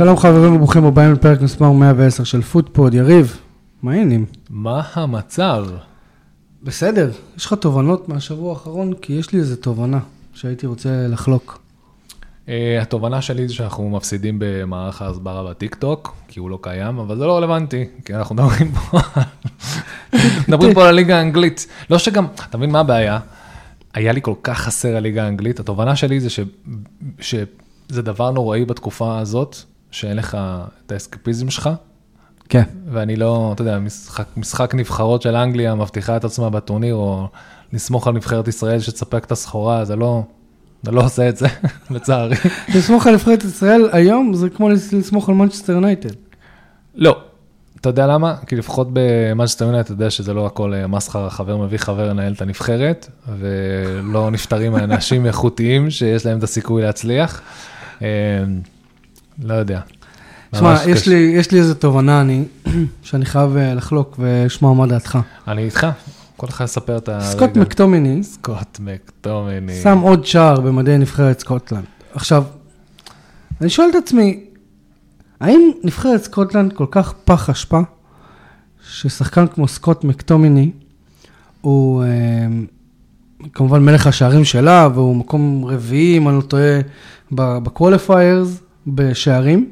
שלום חברים וברוכים הבאים לפרק מספר 110 של פוטפוד. יריב, מה העניינים? מה המצב? בסדר, יש לך תובנות מהשבוע האחרון? כי יש לי איזו תובנה שהייתי רוצה לחלוק. Uh, התובנה שלי זה שאנחנו מפסידים במערך ההסברה בטיקטוק, כי הוא לא קיים, אבל זה לא רלוונטי, כי אנחנו מדברים פה, מדברים פה על הליגה האנגלית. לא שגם, אתה מבין מה הבעיה? היה לי כל כך חסר הליגה האנגלית, התובנה שלי זה ש, שזה דבר נוראי בתקופה הזאת, שאין לך את האסקפיזם שלך, כן. ואני לא, אתה יודע, משחק, משחק נבחרות של אנגליה מבטיחה את עצמה בטורניר, או לסמוך על נבחרת ישראל שתספק את הסחורה, זה לא, זה לא עושה את זה, לצערי. לסמוך על נבחרת ישראל היום זה כמו לסמוך על מנצ'סטר יונייטד. לא. אתה יודע למה? כי לפחות במנצ'סטר יונייטד אתה יודע שזה לא הכל אה, מסחרה, חבר מביא חבר לנהל את הנבחרת, ולא נפטרים מאנשים איכותיים שיש להם את הסיכוי להצליח. לא יודע. שמע, יש. לי, יש לי איזו תובנה אני, שאני חייב אה, לחלוק ולשמוע מה דעתך. אני איתך, כל אחד יספר את ה... סקוט רגע. מקטומיני סקוט מקטומיני. שם עוד שער במדי נבחרת סקוטלנד. עכשיו, אני שואל את עצמי, האם נבחרת סקוטלנד כל כך פח אשפה, ששחקן כמו סקוט מקטומיני, הוא אה, כמובן מלך השערים שלה, והוא מקום רביעי, אם אני לא טועה, ב qualifiers, בשערים,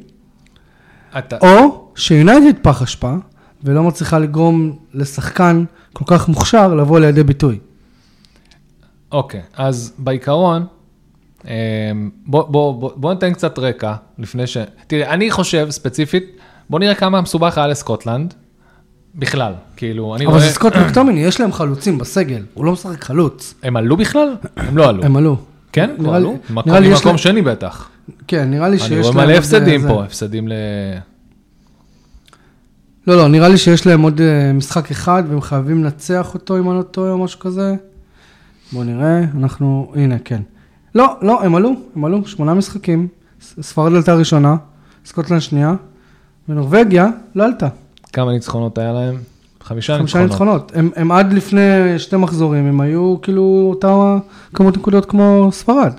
אתה... או שיונייטד פח אשפה, ולא מצליחה לגרום לשחקן כל כך מוכשר לבוא לידי ביטוי. אוקיי, אז בעיקרון, אמ, בוא, בוא, בוא, בוא ניתן קצת רקע לפני ש... תראה, אני חושב ספציפית, בוא נראה כמה מסובך היה לסקוטלנד, בכלל, כאילו, אני אבל רואה... זה סקוט מקטומיני, יש להם חלוצים בסגל, הוא לא משחק חלוץ. הם עלו בכלל? הם לא עלו. הם עלו. כן? לי- עלו? מקום- נראה לי יש שני בטח. כן, נראה לי שיש אני להם... רואה מלא הפסדים אה, פה. הפסדים ל... לא, לא, נראה לי שיש להם עוד אה, משחק אחד, והם חייבים לנצח אותו, אם אני לא טועה, או משהו כזה. בואו נראה, אנחנו... הנה, כן. לא, לא, הם עלו, הם עלו, שמונה משחקים. ספרד עלתה ראשונה, סקוטלנד שנייה, ונורבגיה לא עלתה. כמה ניצחונות היה להם? חמישה חמישה ניצחונות. ניצחונות. הם, הם עד לפני שתי מחזורים, הם היו כאילו אותה כמות נקודות כמו ספרד.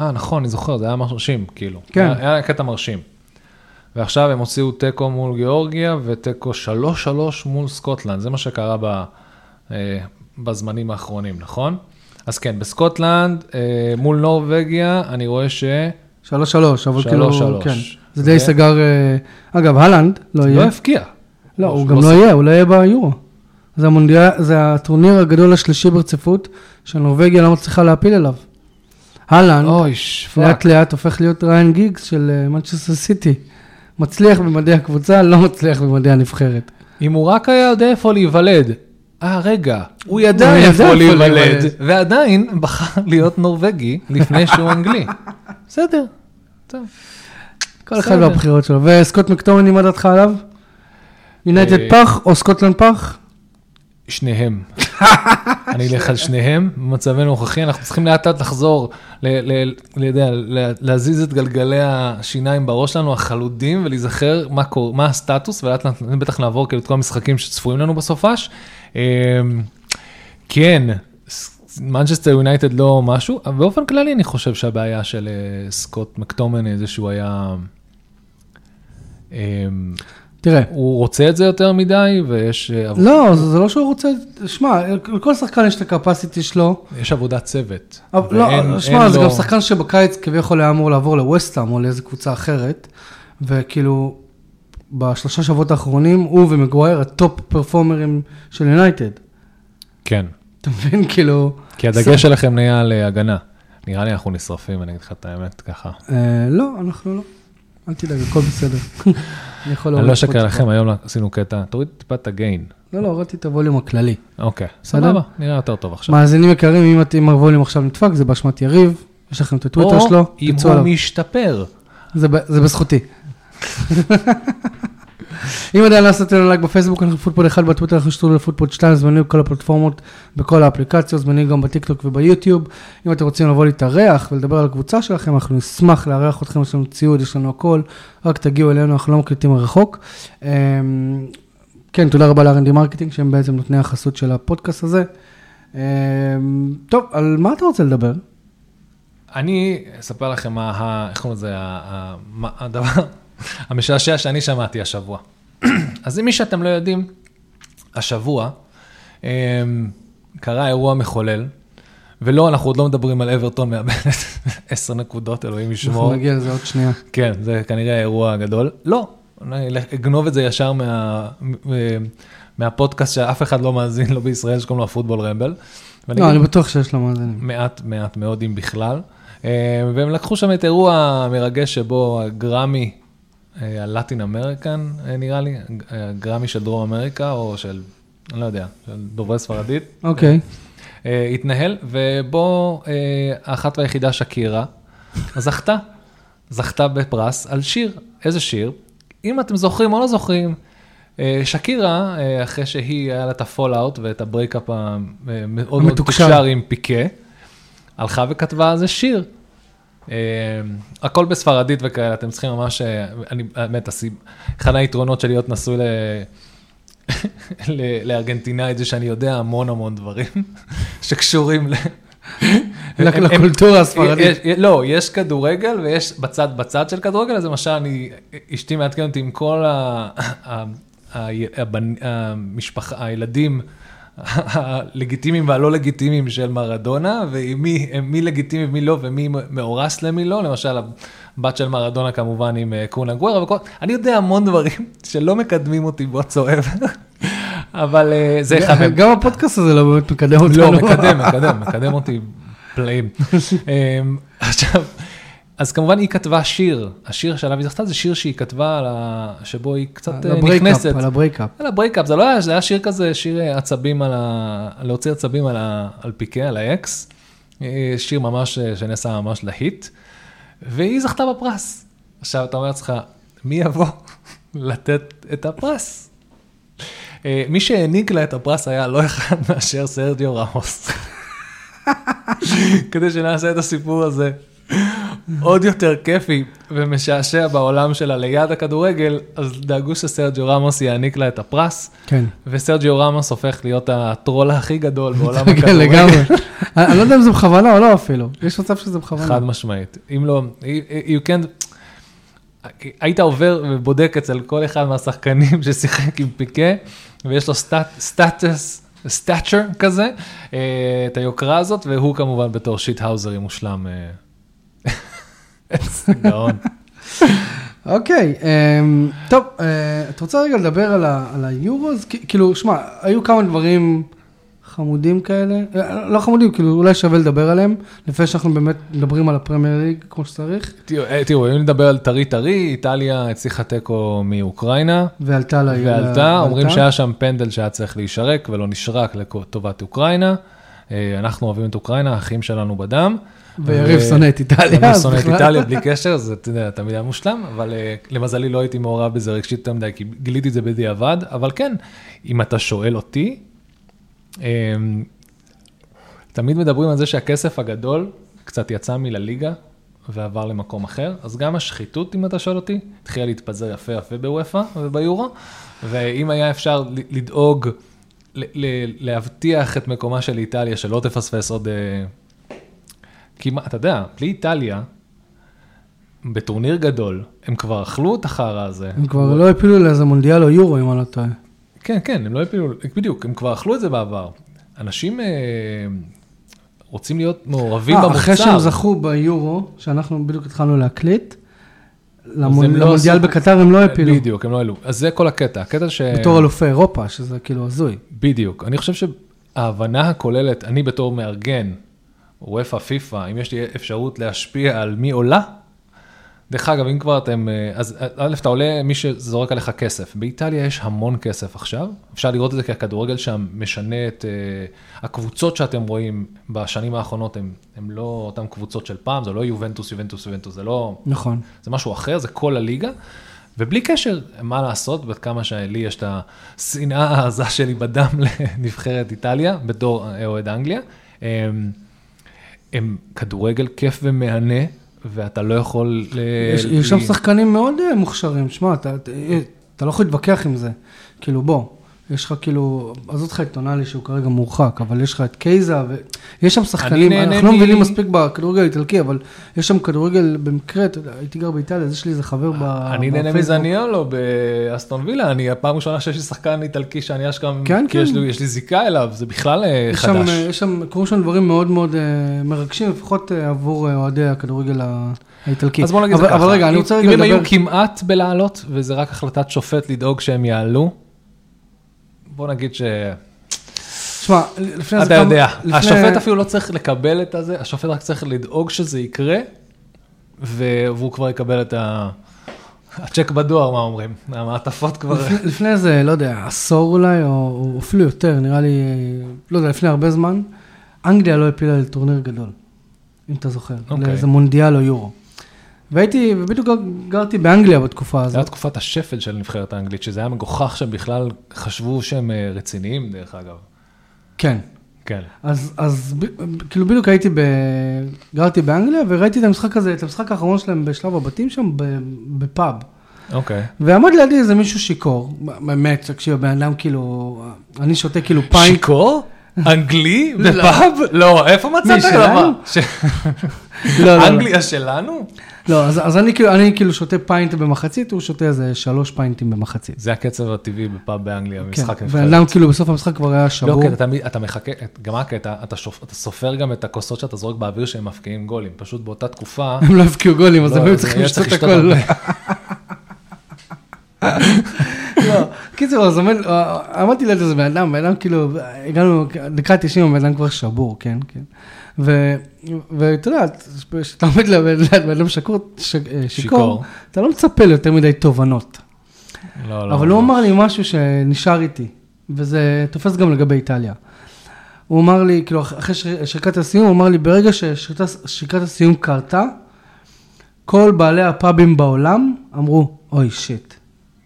אה, נכון, אני זוכר, זה היה מרשים, כאילו. כן. היה, היה קטע מרשים. ועכשיו הם הוציאו תיקו מול גיאורגיה ותיקו 3-3 מול סקוטלנד, זה מה שקרה ב, אה, בזמנים האחרונים, נכון? אז כן, בסקוטלנד, אה, מול נורבגיה, אני רואה ש... שלוש שלוש, אבל כאילו, שלוש, שלוש. כן. זה די סגר, אה, אגב, הלנד לא לא יהיה. הפקיע. לא, לא, הוא גם לא לא. יהיה, הוא לא יהיה ביורו. זה המונדיאל, זה הטורניר הגדול השלישי ברציפות, שנורבגיה לא מצליחה להעפיל אליו. אוי, לאט. לאט הופך להיות ריאן גיגס של מנצ'סטר סיטי. מצליח במדי הקבוצה, לא מצליח במדי הנבחרת. אם הוא רק היה יודע איפה להיוולד. אה, רגע, הוא ידע איפה להיוולד. ועדיין בחר להיות נורבגי לפני שהוא אנגלי. בסדר, טוב. כל אחד. והבחירות שלו. וסקוט מקטומיניי, מה דעתך עליו? יונייטד אה, פח או סקוטלנד פח? שניהם. אני אלך על שניהם, במצבנו הנוכחי, אנחנו צריכים לאט לאט לחזור, להזיז את גלגלי השיניים בראש שלנו, החלודים, ולהיזכר מה קורה, מה הסטטוס, ולאט לאט בטח נעבור כאילו את כל המשחקים שצפויים לנו בסופש. אמ, כן, מנצ'סטר יונייטד לא משהו, אבל באופן כללי אני חושב שהבעיה של אה, סקוט מקטומני זה שהוא היה... תראה, הוא רוצה את זה יותר מדי, ויש אה, לא, זה זה לא שהוא רוצה, שמע, לכל שחקן יש את הקפסיטי שלו. יש עבודת צוות. אבל לא, שמע, זה לו- גם שחקן שבקיץ כביכול היה אמור לעבור לווסטהאם או לאיזה קבוצה אחרת, וכאילו, בשלושה שבועות האחרונים, הוא ומגווייר ה top performer ים של יונייטד. כן, אתה מבין? כאילו, כי הדגש שלכם נהיה על אה, הגנה. נראה לי אנחנו נשרפים, אני אגיד לך את האמת ככה. אה, לא, אנחנו לא. אל תדאג, הכל בסדר. אני יכול אני להוריד לא פה אשקר. לכם, היום עשינו קטע, תוריד טיפה את ה gain. לא, לא, הורדתי את הווליום הכללי. אוקיי? סבבה, נראה יותר טוב עכשיו. מאזינים יקרים, אם הווליום עכשיו נדפק, זה באשמת יריב, יש לכם את הטוויטר שלו, או אם תצאו הוא עליו. משתפר. זה בזכותי. אם עדיין לא עשיתם לייק בפייסבוק, אנחנו פוטפוד 1 בטוויטר, אנחנו שטרודל לפוטפוד 2, זמינים בכל הפלטפורמות, בכל האפליקציות, זמינים גם בטיקטוק וביוטיוב. אם אתם רוצים לבוא להתארח ולדבר על הקבוצה שלכם, אנחנו נשמח לארח אתכם, יש לנו ציוד, יש לנו הכל, רק תגיעו אלינו, אנחנו לא מקליטים מרחוק. אמ, כן, תודה רבה ל-R&D Marketing, שהם בעצם נותני החסות של הפודקאסט הזה. אמ, טוב, על מה אתה רוצה לדבר? אני אספר לכם מה, איך קוראים לזה, הדבר, המשעשע שאני שמעתי השבוע. אז אם מי שאתם לא יודעים, השבוע אמ, קרה אירוע מחולל, ולא, אנחנו עוד לא מדברים על אברטון מאבדת עשר נקודות, אלוהים אנחנו ישמור. נגיע לזה עוד שנייה. כן, זה כנראה האירוע הגדול. לא, אני אגנוב את זה ישר מה, מהפודקאסט שאף אחד לא מאזין לו בישראל, שקוראים לו הפוטבול רמבל. לא, אני בטוח שיש לו מאזינים. מעט, מעט מאוד, אם בכלל. אה, והם לקחו שם את אירוע מרגש שבו הגרמי, אה, הלטין אמריקן, אה, נראה לי, הגרמי של דרום אמריקה, או של, אני לא יודע, של דוברי ספרדית, אוקיי. אה, התנהל, ובו אה, האחת והיחידה שקירה זכתה, זכתה בפרס על שיר. איזה שיר? אם אתם זוכרים או לא זוכרים, אה, שקירה, אה, אחרי שהיא, היה לה את ה fallout ואת ה breakup המאוד מאוד. מתוקשר עם פיקה, הלכה וכתבה על זה שיר. אה, הכל בספרדית וכאלה, אתם צריכים ממש, אה, אני, הסיב- אחד היתרונות של להיות נשוי ל... לארגנטינאית זה שאני יודע המון המון דברים שקשורים ל... ל cultura הספרדית. לא, יש כדורגל ויש בצד, בצד של כדורגל, אז למשל, אני, אשתי מעדכנת אותי עם כל המשפחה, הילדים הלגיטימיים והלא לגיטימיים של מרדונה, ומי מי לגיטימי ומי לא, ומי מאורס למי לא, למשל הבת של מרדונה כמובן עם אה, קונה גוורה, וכל, אני יודע המון דברים שלא מקדמים אותי whatsoever, אבל אה, זה אחד מהם. גם הפודקאסט הזה לא באמת מקדם אותנו. לא, מקדם, מקדם, מקדם אותי פלאים. אמ, עכשיו, אז כמובן היא כתבה שיר, השיר שעליו היא זכתה זה שיר שהיא כתבה, על ה... שבו היא קצת על אה, נכנסת. על ה breakup. על ה breakup, זה לא היה, זה היה שיר כזה, שיר אה, עצבים על ה... להוציא עצבים על, ה... על פיקה, על האקס. אה, שיר ממש, שנעשה ממש להיט, והיא זכתה בפרס. עכשיו, אתה אומר לעצמך, מי יבוא לתת את הפרס? מי שהעניק לה את הפרס היה לא אחד מאשר סרג'יו רמוס. כדי שנעשה את הסיפור הזה עוד יותר כיפי ומשעשע בעולם שלה ליד הכדורגל, אז דאגו שסרג'יו רמוס יעניק לה את הפרס, כן. וסרג'יו רמוס הופך להיות הטרול הכי גדול בעולם כן, הכדורגל. לגמרי. אני לא יודע אם זה בכוונה או לא אפילו. יש מצב שזה בכוונה. חד משמעית. אם לא, you can... היית עובר ובודק אצל כל אחד מהשחקנים ששיחק עם פיקה, ויש לו סטטוס, stature כזה, אה, את היוקרה הזאת, והוא כמובן בתור shithousery מושלם. איזה גאון. אוקיי, אמ, טוב, אה, את רוצה רגע לדבר על ה Euros? כאילו, שמע, היו כמה דברים חמודים כאלה, אה, לא חמודים, כאילו, אולי שווה לדבר עליהם, לפני שאנחנו באמת מדברים על הפרמייר ליג כמו שצריך, תראו, אה, אם נדבר על טרי טרי, איטליה הצליחה תיקו מאוקראינה, ועלתה לה... ועלתה, אומרים שהיה שם פנדל שהיה צריך להישרק ולא נשרק לטובת אוקראינה. אנחנו אוהבים את אוקראינה, האחים שלנו בדם. ויריב שונא את איטליה. אני שונא את. איטליה בלי קשר, זה אתה יודע, תמיד היה מושלם, אבל אה, למזלי לא הייתי מעורב בזה רגשית יותר מדי, כי גיליתי את זה בדיעבד, אבל כן, אם אתה שואל אותי, אה, תמיד מדברים על זה שהכסף הגדול קצת יצא מלליגה ועבר למקום אחר, אז גם השחיתות, אם אתה שואל אותי, התחילה להתפזר יפה יפה בוופא וביורו, ואם היה אפשר לדאוג, להבטיח את מקומה של איטליה, שלא תפספס עוד... כמעט, אתה יודע, בלי איטליה, בטורניר גדול, הם כבר אכלו את החרא הזה. הם כבר לא הפילו לאיזה מונדיאל או יורו, אם אני לא טועה. כן, כן, הם לא הפילו, בדיוק, הם כבר אכלו את זה בעבר. אנשים אה, רוצים להיות מעורבים אה, במוצר. אחרי שהם זכו ביורו, שאנחנו בדיוק התחלנו להקליט, למונ- לא למונדיאל עשו- בקטר הם לא הפילו. בדיוק, הם לא העלו. אז זה כל הקטע, הקטע ש... בתור אלופי אירופה, שזה כאילו הזוי. בדיוק. אני חושב שההבנה הכוללת, אני בתור מארגן, וופא, פיפא, אם יש לי אפשרות להשפיע על מי עולה, דרך אגב, אם כבר אתם, אה, אז א', אתה עולה מי שזורק עליך כסף. באיטליה יש המון כסף עכשיו, אפשר לראות את זה כי הכדורגל שם משנה את, אה, הקבוצות שאתם רואים בשנים האחרונות, הן לא אותן קבוצות של פעם, זה לא יובנטוס, יובנטוס, יובנטוס, זה לא, נכון. זה משהו אחר, זה כל הליגה. ובלי קשר, מה לעשות, ועד כמה שלי יש את השנאה העזה שלי בדם לנבחרת איטליה, בתור אה, אוהד אנגליה. הם, הם כדורגל כיף ומהנה, ואתה לא יכול... ל- יש ל- יש שם שחקנים מאוד אה, מוכשרים, שמע, אתה- אתה אתה לא יכול להתווכח עם זה. כאילו, בוא, יש לך כאילו, עזוב אותך את טונאלי שהוא כרגע מורחק, אבל יש לך את קייזה, ויש שם שחקנים, אנחנו לא מבינים מספיק בכדורגל האיטלקי, אבל יש שם כדורגל במקרה, אתה יודע, הייתי גר באיטליה, אז יש לי איזה חבר ב- אני נהנה. מזניולו באסטון וילה, אני הפעם הראשונה שיש לי שחקן איטלקי שאני אשכרה, כן, כי יש כן. לי- יש לי זיקה אליו, זה בכלל אה, יש שם, חדש. אה, יש שם, קורים שם דברים מאוד מאוד אה, מרגשים, לפחות עבור אוהדי הכדורגל ה- האיטלקי. אז בוא נגיד את זה ככה, אבל רגע, אני אם- רוצה אם רגע הם היו לדבר, כמעט בלעלות, וזה רק החלטת שופט לדאוג שהם יעלו, בוא נגיד ש... שמע, לפני זה אתה יודע, לפני- השופט אפילו לא צריך לקבל את הזה, השופט רק צריך לדאוג שזה יקרה, והוא כבר יקבל את ה... הצ'ק בדואר, מה אומרים? המעטפות כבר... לפני- לפני איזה, לא יודע, עשור אולי, או או אפילו יותר, נראה לי, לא יודע, לפני הרבה זמן, אנגליה לא הפילה לטורניר גדול, אם אתה זוכר, אוקיי. לאיזה מונדיאל או יורו. והייתי, ובדיוק גר- גרתי באנגליה בתקופה זה היה הזאת. תקופת השפל של הנבחרת האנגלית, שזה היה מגוחך שהם בכלל חשבו שהם אה, רציניים, דרך אגב. כן. כן. אז, אז ב- כאילו בדיוק הייתי, ב... גרתי באנגליה, וראיתי את המשחק הזה, את המשחק האחרון שלהם בשלב הבתים שם. בפאב. אוקיי. ועמד לידי איזה מישהו שיכור, באמת, תקשיב, הבן אדם כאילו, אני שותה כאילו pint, שיכור? אנגלי? לא. בפאב? לא, איפה מצאת? ש- לא, לא, לא. אנגליה שלנו? לא, אז, אז אני, כאילו, אני כאילו שותה pint במחצית, הוא שותה איזה שלוש pint ים במחצית. זה הקצב הטבעי בפאב באנגליה, כן, משחק נבחרת. אדם כאילו בסוף המשחק כבר היה לא, שבור. אתה תמיד, אתה מחכה, גם הקטע, אתה סופר גם את הכוסות שאתה זורק באוויר שהם מפקיעים גולים. פשוט באותה תקופה, הם לא הבקיעו גולים, אז לא, הם היו צריכים לשתות צריך הכל. לא, קיצור, אז עמד- עמדתי ליד איזה בן אדם, בן אדם כאילו, הגענו, דקה 90, הבן אדם כבר שבור, כן, כן. ואתה יודע, כשאתה עומד ליד בן אדם שקור- ש- אה, שיכור. אתה לא מצפה ליותר מדי תובנות. לא, לא. אבל הוא אמר לי משהו שנשאר איתי, וזה תופס גם לגבי איטליה. הוא אמר לי, כאילו, אחרי שריקת הסיום, הוא אמר לי, ברגע ששריקת הסיום קרתה, כל בעלי הפאבים בעולם אמרו, אוי שיט.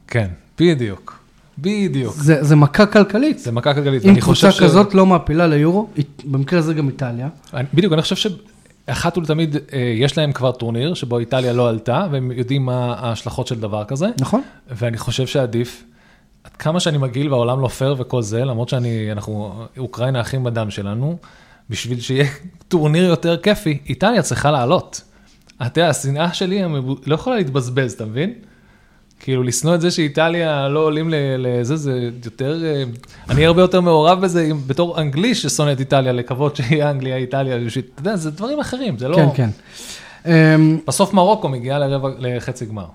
כן, בדיוק, בדיוק. זה, זה מכה כלכלית. זה מכה כלכלית. אם קבוצה כזאת לא מעפילה ליורו, במקרה הזה גם איטליה, אני- בדיוק, אני חושב שאחת ולתמיד אה, יש להם כבר טורניר שבו איטליה לא עלתה, והם יודעים מה ההשלכות של דבר כזה, נכון? ואני חושב שעדיף, עד כמה שאני מגעיל והעולם לא פייר וכל זה, למרות שאני, אנחנו, אוקראינה אחים בדם שלנו, בשביל שיהיה טורניר יותר כיפי, איטליה צריכה לעלות. אתה יודע, השנאה שלי לא יכולה להתבזבז, אתה מבין? כאילו, לשנוא את זה שאיטליה לא עולים לזה, זה יותר... אה, אני הרבה יותר מעורב בזה בתור אנגלי ששונא את איטליה, לקוות שיהיה אנגליה, איטליה, אתה יודע, זה דברים אחרים, זה לא... כן, כן. אמ, בסוף מרוקו מגיעה לחצי גמר.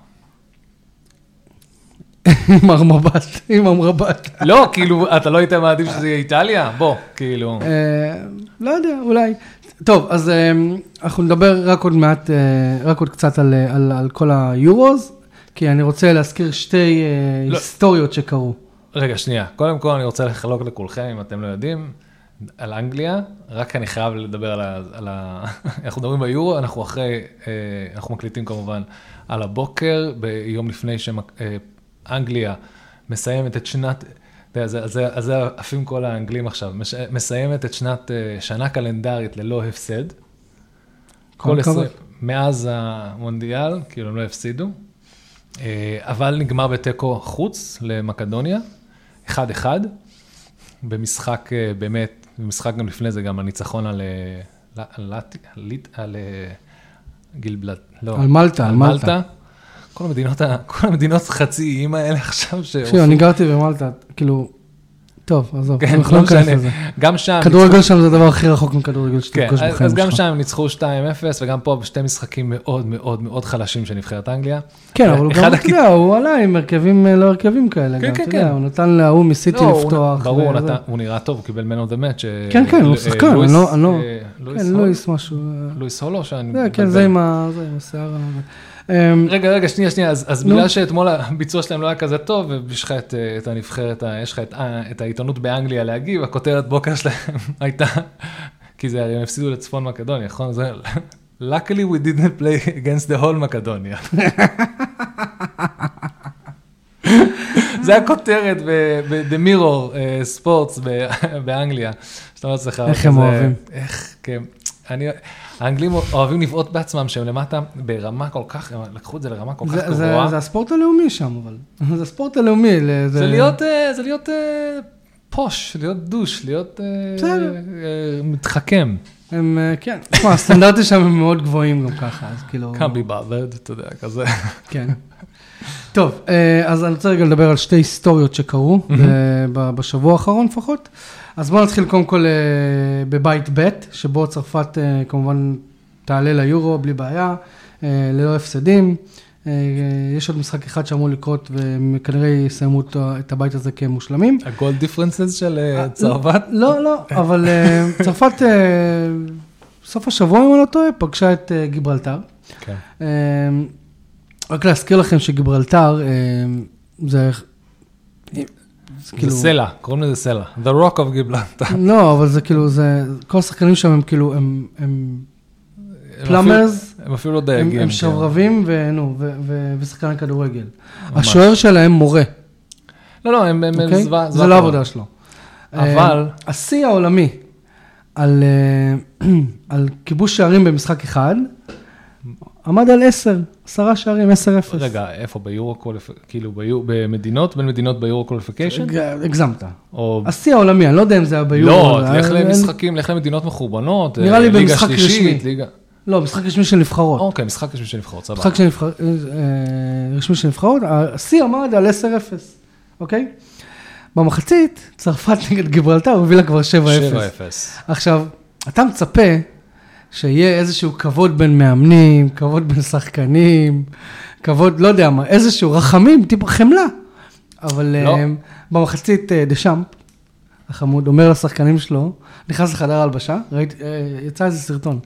עם המבט, עם המרבט. לא, כאילו, אתה לא היית מעדיף שזה יהיה איטליה? בוא, כאילו. אה, לא יודע, אולי. טוב, אז אה, אנחנו נדבר רק עוד מעט, אה, רק עוד קצת על כל היורוז, כי אני רוצה להזכיר שתי אה, לא. היסטוריות שקרו. רגע, שנייה. קודם כל, אני רוצה לחלוק לכולכם, אם אתם לא יודעים, על אנגליה, רק אני חייב לדבר על ה... על ה... אנחנו מדברים ביורו, אנחנו אחרי, אה, אנחנו מקליטים כמובן על הבוקר, ביום לפני שאנגליה מסיימת את שנת... אתה יודע, זה- זה- אז זה עפים כל האנגלים עכשיו, מסיימת את שנת, אה, שנה קלנדרית ללא הפסד. כל. עשרים, מאז המונדיאל, כאילו הם לא הפסידו, אה, אבל נגמר בתיקו חוץ למקדוניה, 1-1, במשחק אה, באמת, במשחק גם לפני זה, גם הניצחון על, אה, על, לט- על, על אה, גילבלט, לא, על מלטה, על מלטה. כל המדינות, כל המדינות חצי איים האלה עכשיו, תקשיב, אני גרתי במלטה, כאילו, טוב, עזוב, כן, אנחנו לא לא ניכנס משנה, לזה. גם שם, כדורגל שם זה הדבר הכי רחוק מכדורגל כן, שתפגוש אז, בחיים אז גם שלך. שם ניצחו 2-0, וגם פה בשתי משחקים מאוד מאוד מאוד חלשים של נבחרת אנגליה. כן, אבל הוא גם, אתה יודע, הוא עלה עם הרכבים אה, לא הרכבים כאלה, כן, גם, כן, אתה יודע, כן. הוא נתן להוא מסיטי לא, הוא- לפתוח. ברור, הוא. נתן- הוא נראה טוב, הוא קיבל the Match. אה, כן, כן, הוא אה, שחקן, אני לא- לא- אה, לואיס כן, משהו. אה, לואיס הולו, שאני... כן, ה- זה עם השיער. אה, אמ, רגע, רגע, שנייה, שנייה, אז, אז. בגלל שאתמול הביצוע שלהם לא היה כזה טוב, ויש לך את, אה, את הנבחרת, יש לך את, אה, את העיתונות באנגליה להגיב, הכותרת בוקר שלהם הייתה, כי זה הם הפסידו לצפון מקדוניה, נכון? זה, luckily we didn't play against the whole מקדוניה. זה הכותרת ב-The Mirror אה, Sports באנגליה. שאתה אומר לעצמך, איך הם אוהבים. איך, כן. אני, האנגלים אוהבים לבעוט בעצמם שהם למטה ברמה כל כך, הם לקחו את זה לרמה כל כך זה- זה- גבוהה. זה הספורט הלאומי שם, אבל. זה הספורט הלאומי. זה להיות, אה, זה להיות אה, פוש, להיות דוש, להיות אה, מתחכם. הם, כן. תשמע, הסטנדרטים שם הם מאוד גבוהים גם ככה, אז כאילו... be bothered, אתה יודע, כזה. כן. טוב, אה, אז אני רוצה רגע לדבר על שתי היסטוריות שקרו ב- בשבוע האחרון לפחות. אז בואו נתחיל קודם כל אה, בבית ב', שבו צרפת אה, כמובן תעלה ליורו בלי בעיה, אה, ללא הפסדים. אה, יש עוד משחק אחד שאמור לקרות, והם כנראה יסיימו את הבית הזה כמושלמים. הגולד דיפרנסס של אה, צרפת? לא, לא, אבל אה, צרפת, אה, סוף השבוע, אם אני לא טועה, פגשה את אה, גיברלטר. כן. רק להזכיר לכם שגיברלטר אה, זה... זה זה סלע, קוראים לזה סלע. The Rock of Gibraltar. לא, אבל זה כאילו, זה... כל השחקנים שם הם כאילו, הם... הם פלאמרס, הם אפילו לא דייגים. הם כן. שרברבים ונו, ו- ו- ושחקני כדורגל. השוער שלהם מורה, לא, לא, הם אוקיי? זוועה. זה לא טובה. העבודה שלו. אבל- אה, השיא העולמי אה, על כיבוש שערים במשחק אחד, עמד על 10, 10 שערים, 10-0. רגע, איפה ב Euro qualif... כאילו ביו- במדינות, בין מדינות ב Euro qualification? הגזמת. או... השיא העולמי, אני לא יודע אם זה היה ביורו. לא, לך אין- למשחקים, לך למדינות מחורבנות. נראה אה, לי ליגה במשחק שלישית, רשמי. ליגה... לא, משחק רשמי של נבחרות. אוקיי, משחק רשמי של נבחרות, סבבה. משחק אה, רשמי של נבחרות, השיא עמד על 10-0, אוקיי? במחצית, צרפת נגד גיברלטר הובילה כבר 7-0. 7-0. עכשיו, אתה מצפה שיהיה איזשהו כבוד בין מאמנים, כבוד בין שחקנים, כבוד, לא יודע מה, איזשהו רחמים, טיפה חמלה. אבל לא. אה, במחצית אה, דשאמפ, החמוד, אומר לשחקנים שלו, נכנס לחדר ההלבשה, אה, יצא איזה סרטון.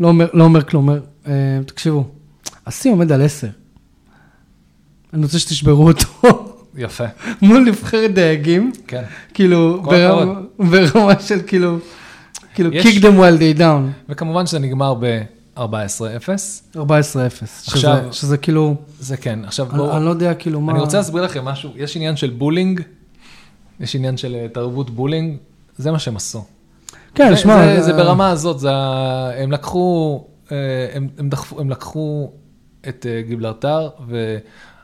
לא אומר, לא אומר כלום, אומר, תקשיבו, השיא עומד על 10. אני רוצה שתשברו אותו יפה, מול נבחרת דייגים. כן. כאילו, ברמה, ברמה של כאילו, כאילו, יש- kick them while they down, וכמובן שזה נגמר ב-14-0. 14-0, עכשיו- שזה, שזה כאילו, זה כן. עכשיו בואו, אני לא יודע כאילו מה, אני רוצה להסביר לכם משהו. יש עניין של בולינג, יש עניין של אה, תרבות בולינג, זה מה שהם עשו. כן, שמע, זה- זה ברמה הזאת, זה הם לקחו, אה, הם- הם דחפו- הם לקחו את אה,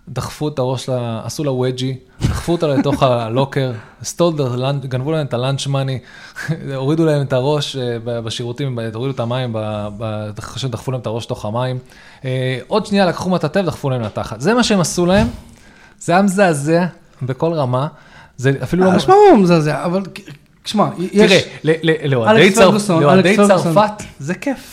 ודחפו את הראש, לה- עשו לה וג'י, דחפו אותה לתוך הלוקר, סטולדר, גנבו להם את הלאנץ' מאני, הורידו להם את הראש אה, בשירותים, הורידו את המים, אחרי שדחפו להם את הראש לתוך המים. אה, עוד שנייה לקחו מטאטא ודחפו להם לתחת. זה מה שהם עשו להם, זה היה מזעזע בכל רמה. זה אפילו לא... אה, שמע, הוא מזעזע, אבל שמע, יש, תראה, לאוהדי פרגוסון. צרפת זה כיף.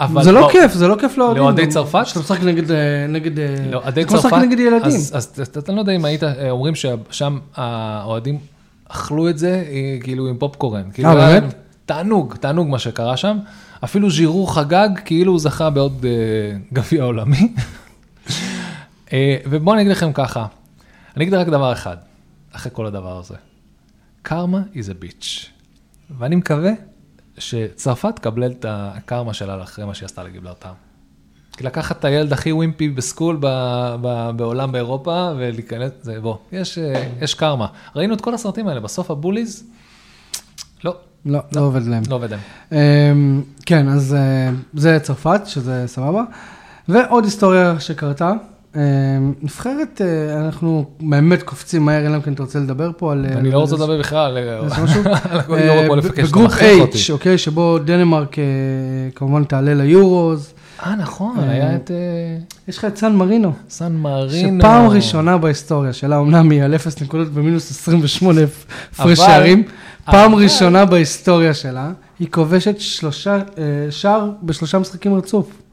אבל זה לא בוא- כיף, זה לא כיף לאוהדים, לאוהדי צרפת? כשאתה משחק נגד, אה, נגד, אה, לאוהדי זה כמו לשחק צרפת, נגד ילדים, אז אתה- אתה לא יודע אם היית, אה, אומרים ששם האוהדים אכלו את זה כאילו עם פופקורן. כאילו, אה, באמת? תענוג, תענוג מה שקרה שם. אפילו ז'ירו חגג כאילו הוא זכה בעוד גביע עולמי. ובואו אני אגיד לכם ככה, אני אגיד רק דבר אחד, אחרי כל הדבר הזה. קרמה is a bitch. ואני מקווה שצרפת תקבל את הקרמה שלה אחרי מה שהיא עשתה לגיבלרטר. כי לקחת את הילד הכי ווימפי בסקול ב, ב, בעולם באירופה ולהיכנס, זה בוא, יש, אה, יש קרמה. ראינו את כל הסרטים האלה, בסוף הבוליז, לא, לא, לא עובד להם. לא עובד להם. אמ, כן, אז אה, זה צרפת, שזה סבבה. ועוד היסטוריה שקרתה. אמ, נבחרת, אה, אנחנו באמת קופצים מהר, אלא אם כן אתה רוצה לדבר פה על... אני לא רוצה לדבר בכלל משהו? אה, Euro qualification, אתה ב group H, אוקיי, שבו דנמרק אה, כמובן תעלה ל Euros. אה, נכון, אה, היה את אה, יש לך את סן מרינו, סן מרינו. שפעם ראשונה בהיסטוריה שלה, אמנם היא על 0 נקודות במינוס 28 הפרש שערים, פעם ראשונה בהיסטוריה שלה, היא כובשת שלושה, אה, שער בשלושה משחקים רצוף.